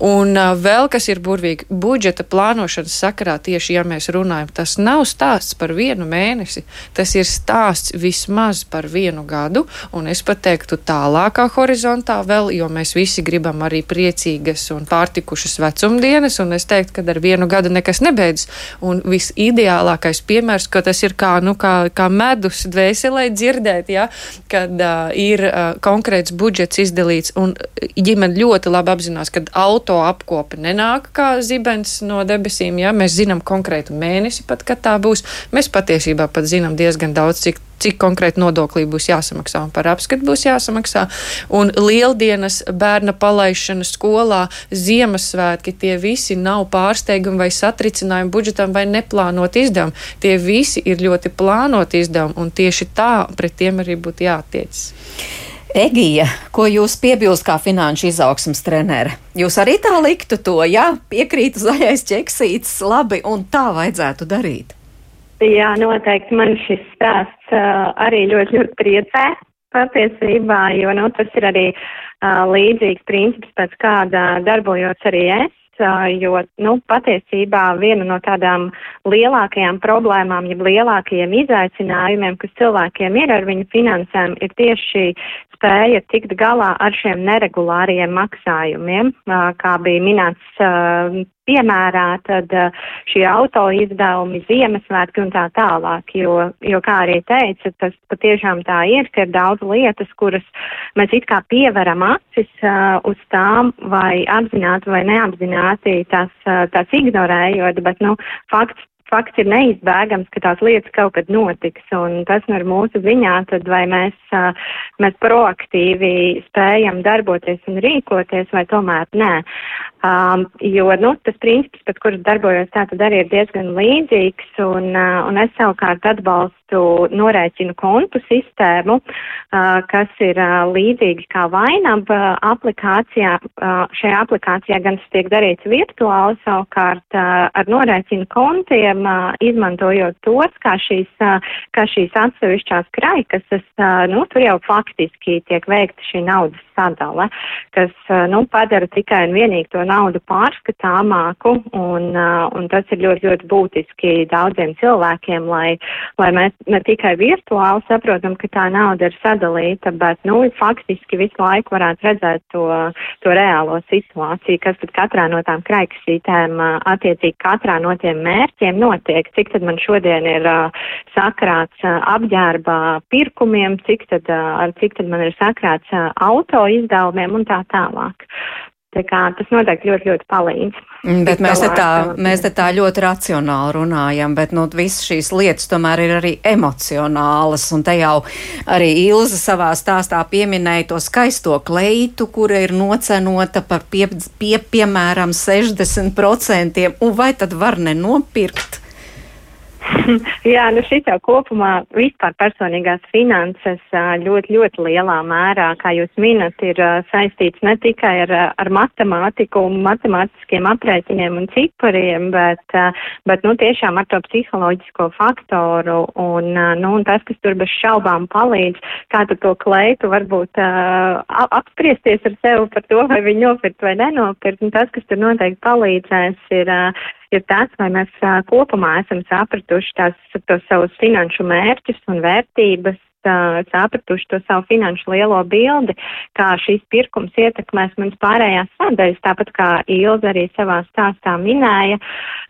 Un vēl kas ir burvīgi, budžeta plānošanas sakarā tieši, ja mēs runājam, tas nav stāsts par vienu mēnesi, tas ir stāsts vismaz par vienu gadu, un es pat teiktu tālākā horizontā vēl, jo mēs visi gribam arī priecīgas un pārtikušas vecumdienas, un es teiktu, ka ar vienu gadu nekas nebeidzas. Un visideālākais piemērs, ka tas ir kā, nu, kā, kā medus dvēselē dzirdēt, ja, kad uh, ir uh, konkrēts budžets izdalīts, un ģimene ļoti labi apzinās, ka auto apkope nenāk kā zibens no debesīm, ja mēs zinām konkrētu mēnesi pat, kad tā būs. Mēs patiesībā pat zinām diezgan daudz, cik cik konkrēti nodoklī būs jāsamaksā un par apskatu būs jāsamaksā. Un lieldienas, bērna palaišana skolā, Ziemassvētki, tie visi nav pārsteigumi vai satricinājumi budžetam vai neplānot izdevumi. Tie visi ir ļoti plānot izdevumi un tieši tā pret tiem arī būtu jātiecas. Egija, ko jūs piebilst kā finanšu izaugsmas trenere? Jūs arī tā liktu to, jā, piekrītu zaļais ķeksīts, labi, un tā vajadzētu darīt. Jā, noteikti man šis stāsts uh, arī ļoti, ļoti priecē patiesībā, jo nu, tas ir arī uh, līdzīgs princips, pēc kāda darbojos arī es. Uh, jo, nu, patiesībā viena no tādām lielākajām problēmām, jeb lielākajiem izaicinājumiem, kas cilvēkiem ir ar viņu finansēm, ir tieši spēja tikt galā ar šiem neregulāriem maksājumiem, kā bija minēts piemērā, tad šie auto izdevumi, Ziemassvētki un tā tālāk, jo, jo kā arī teica, tas patiešām tā ir, ka ir daudz lietas, kuras mēs it kā pieveram acis uz tām vai apzināti vai neapzināti tās, tās ignorējot, bet, nu, fakts fakts ir neizbēgams, ka tās lietas kaut kad notiks, un tas nu ir mūsu ziņā, tad vai mēs, mēs proaktīvi spējam darboties un rīkoties, vai tomēr nē. Um, jo, nu, tas princips, pēc kuras darbojos, tā tad arī ir diezgan līdzīgs, un, un es savukārt atbalstu norēķinu kontu sistēmu, kas ir līdzīgi kā vainaba aplikācijā. Šajā aplikācijā gan tas tiek darīts virtuāli, savukārt ar norēķinu kontiem, izmantojot tos, kā šīs, kā šīs atsevišķās kraikas, nu, tur jau faktiski tiek veikta šī naudas sadale, kas, nu, padara tikai un vienīgi to naudu pārskatāmāku, un, un tas ir ļoti, ļoti būtiski daudziem cilvēkiem, lai, lai mēs ne tikai virtuāli saprotam, ka tā nauda ir sadalīta, bet, nu, faktiski visu laiku varētu redzēt to, to reālo situāciju, kas tad katrā no tām kraikasītēm, uh, attiecīgi katrā no tiem mērķiem notiek, cik tad man šodien ir uh, sakrāts uh, apģērba pirkumiem, cik tad, uh, cik tad man ir sakrāts uh, auto izdevumiem un tā tālāk. Tā kā tas noteikti ļoti, ļoti palīdz. Mm, bet mēs te, tā, mēs te tā ļoti racionāli runājam, bet nu, visas šīs lietas tomēr ir arī emocionālas. Un te jau arī Ilza savā stāstā pieminēja to skaisto kleitu, kura ir nocenota par pie, pie, piemēram 60%. Un vai tad var nenopirkt? Jā, nu šis jau kopumā vispār personīgās finanses ļoti, ļoti lielā mērā, kā jūs minat, ir saistīts ne tikai ar, ar matemātiku un matemātiskiem aprēķiniem un cipariem, bet, bet, nu, tiešām ar to psiholoģisko faktoru un, nu, un tas, kas tur bez šaubām palīdz, kā tu to kleitu varbūt apspriesties ar sevi par to, vai viņu nopirkt vai nenopirkt, un tas, kas tur noteikti palīdzēs, ir ir tas, vai mēs kopumā esam sapratuši tās, tos savus finanšu mērķus un vērtības, sapratuši to savu finanšu lielo bildi, kā šīs pirkums ietekmēs manas pārējās sadaļas, tāpat kā Ilza arī savā stāstā minēja.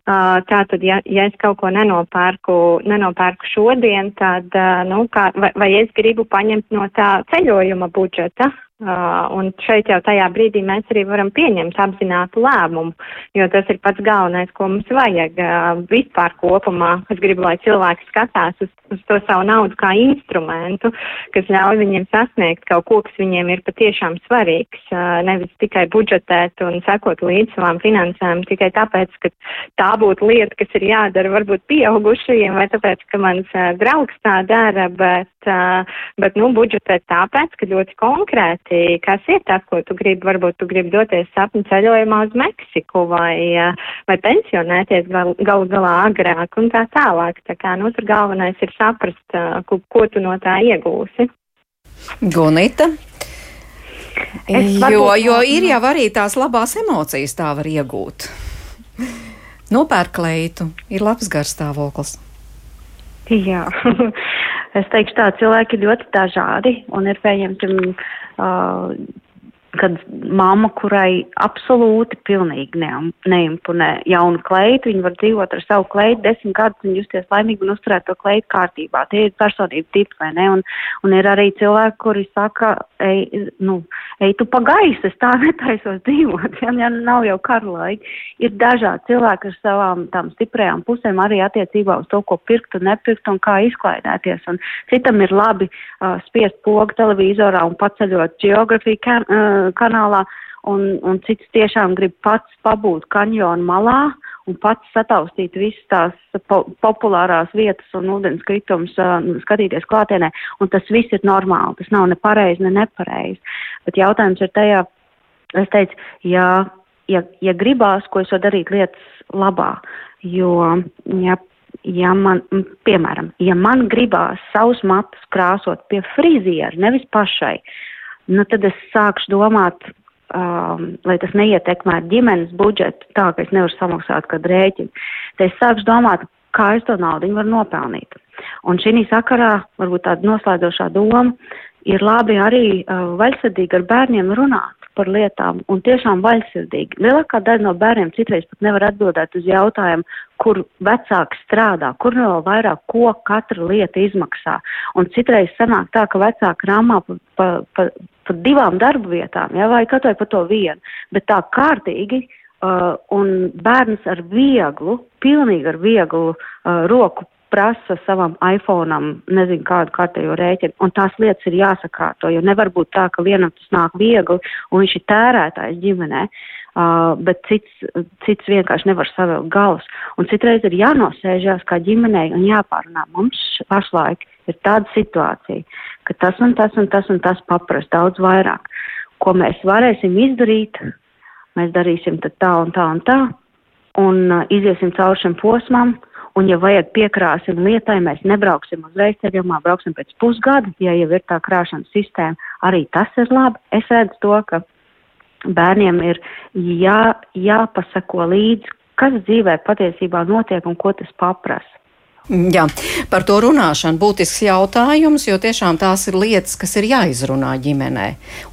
Tātad, ja, ja es kaut ko nenopērku, nenopērku šodien, tad, nu, kā, vai, vai es gribu paņemt no tā ceļojuma budžeta, Uh, un šeit jau tajā brīdī mēs arī varam pieņemt apzinātu lēmumu, jo tas ir pats galvenais, ko mums vajag uh, vispār kopumā. Es gribu, lai cilvēki skatās uz, uz to savu naudu kā instrumentu, kas ļauj viņiem sasniegt kaut ko, kas viņiem ir patiešām svarīgs, uh, nevis tikai budžetēt un sekot līdz savām finansēm tikai tāpēc, ka tā būtu lieta, kas ir jādara varbūt pieaugušajiem vai tāpēc, ka mans uh, draugs tā dara, bet, uh, bet nu, budžetēt tāpēc, ka ļoti konkrēti īsti, kas ir tas, ko tu gribi. Varbūt tu gribi doties sapņu ceļojumā uz Meksiku vai, vai pensionēties gal, galu galā agrāk un tā tālāk. Tā kā, nu, tur galvenais ir saprast, ko, ko tu no tā iegūsi. Gunita. Jo, jo ir jau arī tās labās emocijas, tā var iegūt. Nopērk kleitu, ir labs garstāvoklis. Jā, es teikšu tā, cilvēki ir ļoti dažādi un ir pieņemti, uh, kad mamma, kurai absolūti pilnīgi neimponē jaunu kleitu, viņa var dzīvot ar savu kleitu desmit gadus un justies laimīgi un uzturēt to kleitu kārtībā. Tie ir personību tipi, vai ne? Un, un ir arī cilvēki, kuri saka, ej, nu, ej tu pa gaisu, es tā netaisos dzīvot, ja, ja nav jau karu laika. Ir dažādi cilvēki ar savām tām stiprajām pusēm arī attiecībā uz to, ko pirkt un nepirkt un kā izklaidēties. Un citam ir labi uh, spiest pogu televizorā un paceļot geografiju kan, uh, kanālā, un, un cits tiešām grib pats pabūt kanjonu malā un pats sataustīt visas tās po populārās vietas un ūdens kritums, uh, skatīties klātienē, un tas viss ir normāli, tas nav ne pareizi, ne nepareizi. Bet jautājums ir tajā, es teicu, ja, ja, ja gribās, ko es varu darīt lietas labā, jo, ja ja man, piemēram, ja man gribās savus matus krāsot pie friziera, nevis pašai, nu tad es sākšu domāt, um, lai tas neietekmētu ģimenes budžetu, tā ka es nevaru samaksāt kādu rēķinu. Tad es sākšu domāt, kā es to naudu varu nopelnīt. Un šī sakarā varbūt tāda noslēdzošā doma ir labi arī uh, vaļsirdīgi ar bērniem runāt par lietām un tiešām vaļsirdīgi. Lielākā daļa no bērniem citreiz pat nevar atbildēt uz jautājumu, kur vecāks strādā, kur no vairāk, ko katra lieta izmaksā. Un citreiz sanāk tā, ka vecāki rāmā pa, pa, pa, pa divām darba vietām, ja, vai katrai pa to vienu, bet tā kārtīgi. Uh, un bērns ar vieglu, pilnīgi ar vieglu uh, roku prasa savam iPhone'am, nezinu, kādu kārtējo rēķinu, un tās lietas ir jāsakārto, jo nevar būt tā, ka vienam tas nāk viegli, un viņš ir tērētājs ģimenē, uh, bet cits, cits vienkārši nevar savēlt galus. Un citreiz ir jānosēžās kā ģimenei un jāpārunā. Mums pašlaik ir tāda situācija, ka tas un tas un tas un tas paprast daudz vairāk. Ko mēs varēsim izdarīt, mēs darīsim tā un tā un tā, un uh, iziesim cauri šim posmam, un, ja vajag piekrāsim lietai, mēs nebrauksim uzreiz ceļojumā, brauksim pēc pusgada, ja jau ir tā krāšanas sistēma, arī tas ir labi. Es redzu to, ka bērniem ir jā, jāpasako līdzi, kas dzīvē patiesībā notiek un ko tas paprasa. Jā, par to runāšanu būtisks jautājums, jo tiešām tās ir lietas, kas ir jāizrunā ģimenē.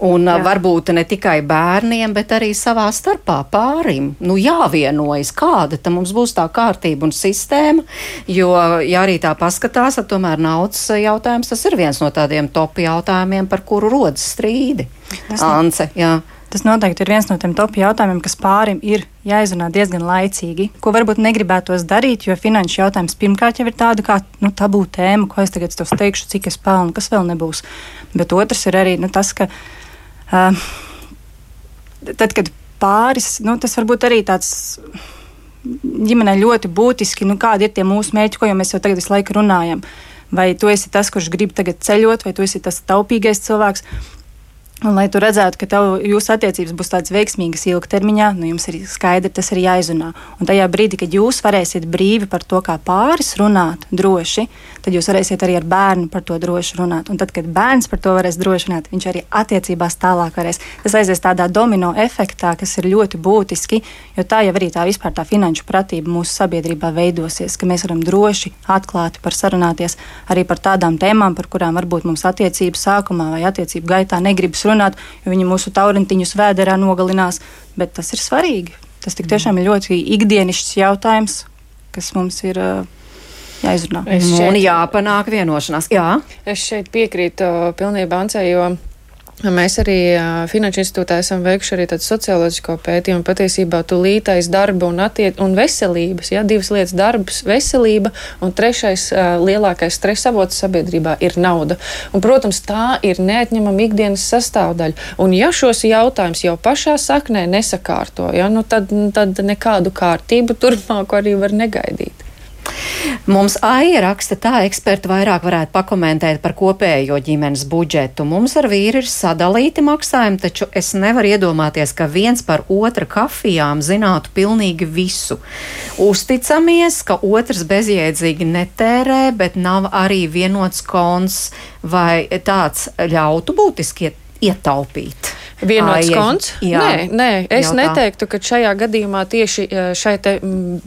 Un Jā. varbūt ne tikai bērniem, bet arī savā starpā pārim. Nu, jāvienojas, kāda tam mums būs tā kārtība un sistēma, jo, ja arī tā paskatās, tad tomēr naudas jautājums tas ir viens no tādiem top jautājumiem, par kuru rodas strīdi. Ance, jā. Tas noteikti ir viens no tiem top jautājumiem, kas pārim ir jāizrunā diezgan laicīgi, ko varbūt negribētos darīt, jo finanšu jautājums pirmkārt jau ir tāda kā nu, tabū tēma, ko es tagad teikšu, cik es pelnu, kas vēl nebūs. Bet otrs ir arī nu, tas, ka uh, tad, kad pāris, nu, tas varbūt arī tāds ģimenē ļoti būtiski, nu, kādi ir tie mūsu mērķi, ko jau mēs jau tagad visu laiku runājam. Vai tu esi tas, kurš grib tagad ceļot, vai tu esi tas taupīgais cilvēks, Un, lai tu redzētu, ka tev, jūsu attiecības būs tādas veiksmīgas ilgtermiņā, nu, jums ir skaidri tas ir jāizrunā. Un tajā brīdī, kad jūs varēsiet brīvi par to, kā pāris runāt droši, tad jūs varēsiet arī ar bērnu par to droši runāt. Un tad, kad bērns par to varēs droši runāt, viņš arī attiecībās tālāk varēs. Tas aizies tādā domino efektā, kas ir ļoti būtiski, jo tā jau arī tā vispār tā finanšu pratība mūsu sabiedrībā veidosies, ka mēs varam droši, atklāti par sarunāties arī par tādām tēmām, par kurām varbūt mums attiecību sākumā vai attiecību gaitā negribas runāt, jo viņi mūsu taurentiņus vēderā nogalinās. Bet tas ir svarīgi. Tas tiešām ir ļoti ikdienišķs jautājums, kas mums ir. Jāizrunā. Es šeit, un jāpanāk vienošanās. Jā. Es šeit piekrītu pilnībā Ancei, jo Mēs arī Finanšu institūtā esam veikuši arī tādu socioloģisko pētījumu. Patiesībā tūlītais darba un, attiec, un veselības, ja, divas lietas - darbs, veselība, un trešais lielākais stresa avots sabiedrībā ir nauda. Un, protams, tā ir neatņemama ikdienas sastāvdaļa. Un ja šos jautājumus jau pašā saknē nesakārto, ja, nu tad, tad nekādu kārtību turpmāko arī var negaidīt. Mums Aija raksta tā, eksperti vairāk varētu pakomentēt par kopējo ģimenes budžetu. Mums ar vīru ir sadalīti maksājumi, taču es nevaru iedomāties, ka viens par otra kafijām zinātu pilnīgi visu. Uzticamies, ka otrs bezjēdzīgi netērē, bet nav arī vienots kons vai tāds ļautu būtiski ietaupīt. Vienots konts? Jā, nē, nē, es jautā. neteiktu, ka šajā gadījumā tieši šai te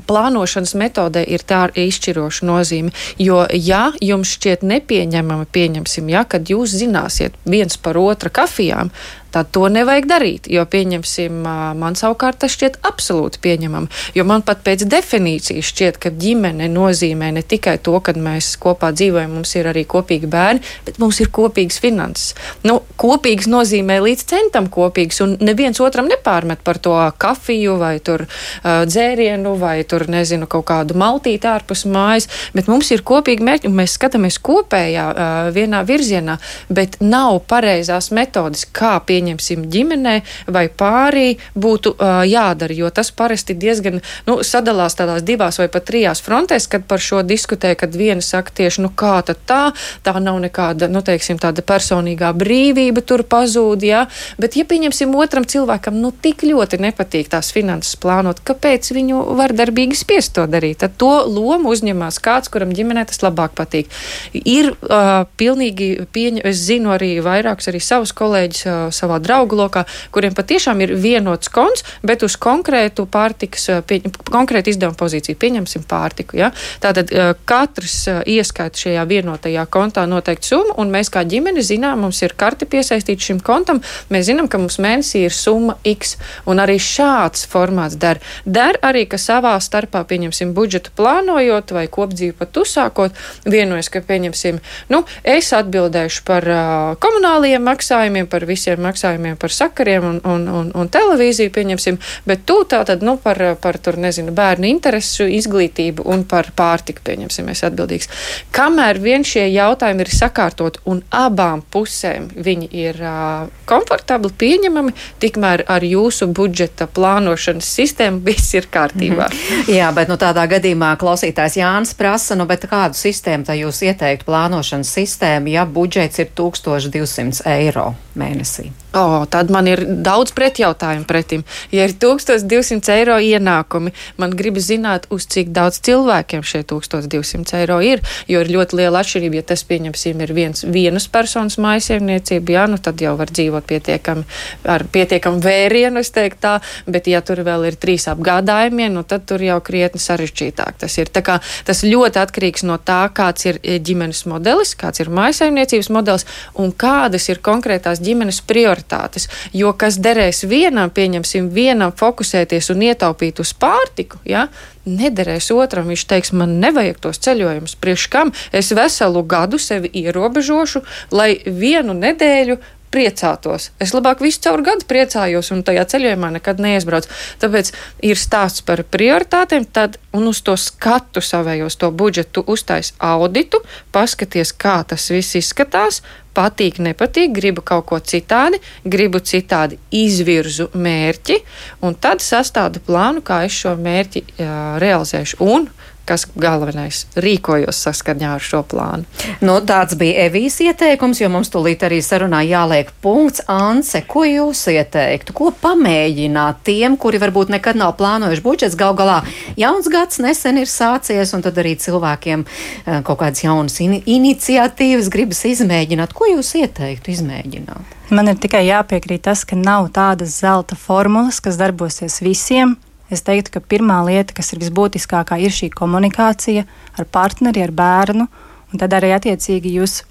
plānošanas metodē ir tā izšķiroša nozīme. Jo, ja jums šķiet nepieņemama, pieņemsim, ja, kad jūs zināsiet viens par otra kafijām, tad to nevajag darīt. Jo, pieņemsim, man savukārt tas šķiet absolūti pieņemami. Jo man pat pēc definīcijas šķiet, ka ģimene nozīmē ne tikai to, ka mēs kopā dzīvojam, mums ir arī kopīgi bērni, bet mums ir kopīgas finanses. Nu, kopīgs nozīmē līdz centam kopīgs, un neviens otram nepārmet par to kafiju vai tur uh, dzērienu vai tur, nezinu, kaut kādu maltīti ārpus mājas, bet mums ir kopīgi mērķi, un mēs skatāmies kopējā uh, vienā virzienā, bet nav pareizās metodas, kā pie pieņemsim ģimenē vai pārī, būtu uh, jādara, jo tas parasti diezgan nu, sadalās tādās divās vai pat trijās frontēs, kad par šo diskutē, kad viena saka tieši, nu kā tad tā, tā nav nekāda, nu teiksim, tāda personīgā brīvība tur pazūd, jā, bet ja pieņemsim otram cilvēkam, nu tik ļoti nepatīk tās finanses plānot, kāpēc viņu vardarbīgi spiest to darīt, tad to lomu uzņemās kāds, kuram ģimenē tas labāk patīk. Ir uh, pilnīgi pieņem, es zinu arī vairākus arī savus kolēģus uh, savā savā draugu lokā, kuriem patiešām ir vienots konts, bet uz konkrētu pārtikas, eh, pie, konkrētu izdevumu pozīciju. Pieņemsim pārtiku. Ja? Tātad eh, katrs eh, ieskaita šajā vienotajā kontā noteikti summu, un mēs kā ģimene zinām, mums ir karte piesaistīta šim kontam, mēs zinām, ka mums mēnesī ir summa X, un arī šāds formāts der. Der arī, ka savā starpā, pieņemsim, budžetu plānojot vai kopdzīvi pat uzsākot, vienojas, ka, pieņemsim, nu, es atbildēšu par uh, komunālajiem maksājumiem, par visiem maksājumiem maksājumiem par sakariem un, un, un, un televīziju, pieņemsim, bet tu tātad, nu, par, par tur, nezinu, bērnu interesu, izglītību un par pārtiku, pieņemsim, es atbildīgs. Kamēr vien šie jautājumi ir sakārtot un abām pusēm viņi ir uh, komfortabli, pieņemami, tikmēr ar jūsu budžeta plānošanas sistēmu viss ir kārtībā. Mm -hmm. Jā, bet nu, tādā gadījumā klausītājs Jānis prasa, nu, kādu sistēmu jūs ieteiktu plānošanas sistēmu, ja budžets ir 1200 eiro mēnesī? O, tad man ir daudz pretjautājumu pretim. Ja ir 1200 eiro ienākumi, man gribas zināt, uz cik daudz cilvēkiem šie 1200 eiro ir. Jo ir ļoti liela atšķirība, ja tas, pieņemsim, ir viens, vienas personas mājasiemniecība, jā, nu tad jau var dzīvot pietiekami ar pietiekami vērienu, es teiktu tā, bet ja tur vēl ir trīs apgādājumie, nu tad tur jau krietni sarežģītāk tas ir. Tā kā tas ļoti atkarīgs no tā, kāds ir eh, ģimenes modelis, kāds ir mājasiemniecības modelis un kādas ir konkrētās ģimenes prioritātes prioritātes. Jo kas derēs vienam, pieņemsim, vienam fokusēties un ietaupīt uz pārtiku, ja, nederēs otram. Viņš teiks, man nevajag tos ceļojumus, priekš kam es veselu gadu sevi ierobežošu, lai vienu nedēļu priecātos. Es labāk visu caur gadu priecājos un tajā ceļojumā nekad neizbraucu. Tāpēc ir stāsts par prioritātēm, tad un uz to skatu savējos, to budžetu uztais auditu, paskaties, kā tas viss izskatās, patīk, nepatīk, gribu kaut ko citādi, gribu citādi izvirzu mērķi, un tad sastādu plānu, kā es šo mērķi jā, realizēšu. Un kas galvenais - rīkojos saskaņā ar šo plānu. Nu, tāds bija Evijas ieteikums, jo mums tūlīt arī sarunā jāliek punkts. Anse, ko jūs ieteiktu? Ko pamēģināt tiem, kuri varbūt nekad nav plānojuši budžets? Gal galā jauns gads nesen ir sācies, un tad arī cilvēkiem eh, kaut kādas jaunas in iniciatīvas gribas izmēģināt. Ko jūs ieteiktu izmēģināt? Man ir tikai jāpiekrīt tas, ka nav tādas zelta formulas, kas darbosies visiem. Es teiktu, ka pirmā lieta, kas ir visbūtiskākā, ir šī komunikācija ar partneri, ar bērnu, un tad arī attiecīgi jūs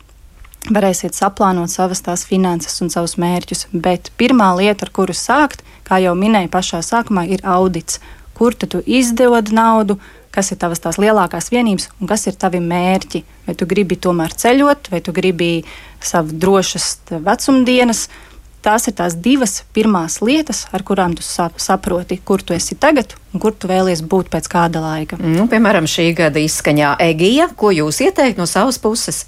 varēsiet saplānot savas tās finanses un savus mērķus. Bet pirmā lieta, ar kuru sākt, kā jau minēju pašā sākumā, ir audits. Kur tu izdod naudu, kas ir tavas tās lielākās vienības un kas ir tavi mērķi. Vai tu gribi tomēr ceļot, vai tu gribi savu drošas vecumdienas, tās ir tās divas pirmās lietas, ar kurām tu saproti, kur tu esi tagad un kur tu vēlies būt pēc kāda laika. Nu, piemēram, šī gada izskaņā Egija, ko jūs ieteikt no savas puses?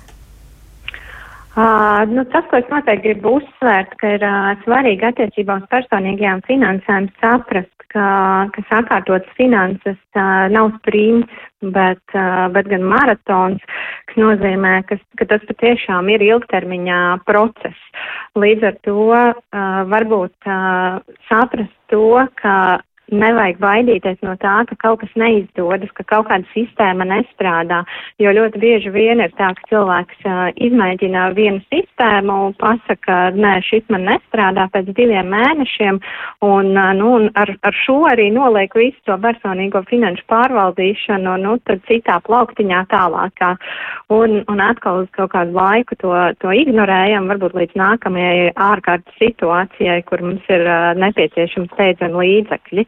Uh, nu, tas, ko es noteikti gribu uzsvērt, ka ir uh, svarīgi attiecībā uz personīgajām finansēm saprast, ka, ka sakārtotas finanses uh, nav sprints, bet, uh, bet gan maratons, kas nozīmē, ka, ka tas patiešām ir ilgtermiņā process. Līdz ar to uh, varbūt uh, saprast to, ka nevajag baidīties no tā, ka kaut kas neizdodas, ka kaut kāda sistēma nestrādā, jo ļoti bieži vien ir tā, ka cilvēks uh, izmēģina vienu sistēmu pasaka, nē, šis man nestrādā pēc diviem mēnešiem, un, uh, nu, un ar, ar šo arī noliek visu to personīgo finanšu pārvaldīšanu, nu, tad citā plauktiņā tālākā, un, un atkal uz kaut kādu laiku to, to ignorējam, varbūt līdz nākamajai ārkārtas situācijai, kur mums ir uh, nepieciešams steidzami līdzekļi.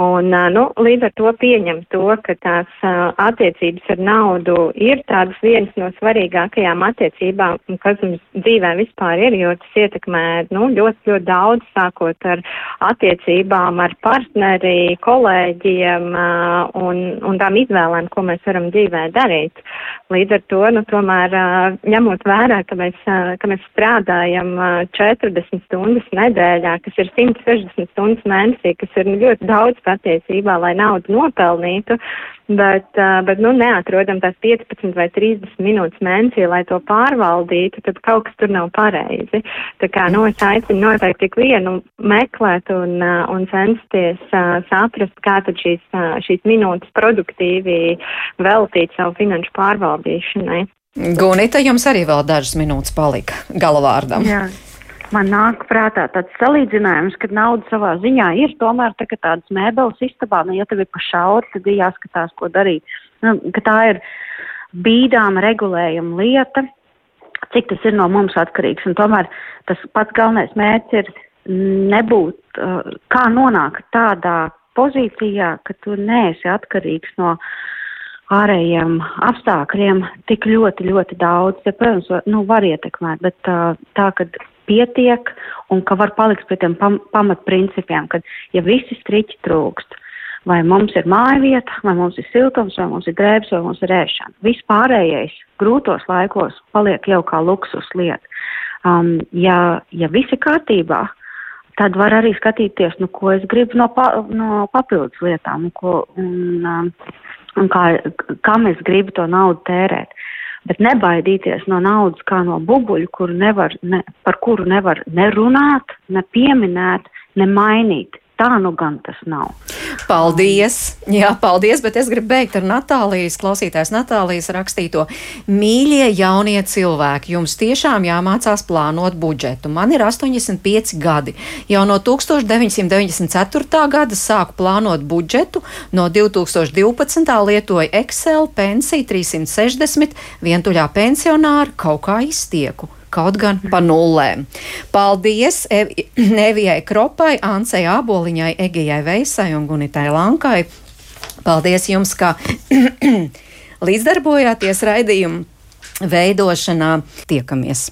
Un, nu, līdz ar to pieņem to, ka tās attiecības ar naudu ir tādas vienas no svarīgākajām attiecībām, kas mums dzīvē vispār ir, jo tas ietekmē nu, ļoti, ļoti daudz, sākot ar attiecībām ar partneri, kolēģiem un, un tām izvēlēm, ko mēs varam dzīvē darīt. Līdz ar to, nu, tomēr ņemot vērā, ka mēs, ka mēs strādājam 40 stundas nedēļā, kas ir 160 stundas mēnesī, kas ir ļoti daudz patiesībā, lai naudu nopelnītu, bet, bet nu, neatrodam tās 15 vai 30 minūtes mēnesī, lai to pārvaldītu, tad kaut kas tur nav pareizi. Tā kā, nu, es aicinu noteikti tik vienu meklēt un, un censties saprast, kā tad šīs, šīs minūtes produktīvi veltīt savu finanšu pārvaldīšanai. Gunita, jums arī vēl dažas minūtes palika galavārdam. Jā man nāk prātā tāds salīdzinājums, ka nauda savā ziņā ir tomēr tā, tādas mēbeles istabā, nu, ja tev ir pa šauri, tad ir jāskatās, ko darīt. Nu, tā ir bīdām regulējuma lieta, cik tas ir no mums atkarīgs. Un tomēr tas pats galvenais mērķis ir nebūt, uh, kā nonākt tādā pozīcijā, ka tu neesi atkarīgs no ārējiem apstākļiem tik ļoti, ļoti daudz. Te, protams, nu, var ietekmēt, bet uh, tā, ka pietiek un ka var palikt pie tiem pam pamatprincipiem, ka ja visi striķi trūkst, vai mums ir mājvieta, vai mums ir siltums, vai mums ir drēbes, vai mums ir ēšana. Viss pārējais grūtos laikos paliek jau kā luksus lieta. Um, ja, ja viss ir kārtībā, tad var arī skatīties, nu, ko es gribu no, pa, no papildus lietām, un, ko, un, um, un kā, kam es gribu to naudu tērēt bet nebaidīties no naudas kā no bubuļu, kuru nevar, ne, par kuru nevar nerunāt, ne pieminēt, ne mainīt. Tā nu gan tas nav. Paldies! Jā, paldies, bet es gribu beigt ar Natālijas, klausītājs Natālijas rakstīto. Mīļie jaunie cilvēki, jums tiešām jāmācās plānot budžetu. Man ir 85 gadi. Jau no 1994. gada sāku plānot budžetu, no 2012. lietoju Excel, pensiju 360, vientuļā pensionāra kaut kā iztieku kaut gan pa nullēm. Paldies Ev Evijai Kropai, Ansei Āboliņai, Egijai Veisai un Gunitai Lankai. Paldies jums, ka līdzdarbojāties raidījumu veidošanā. Tiekamies!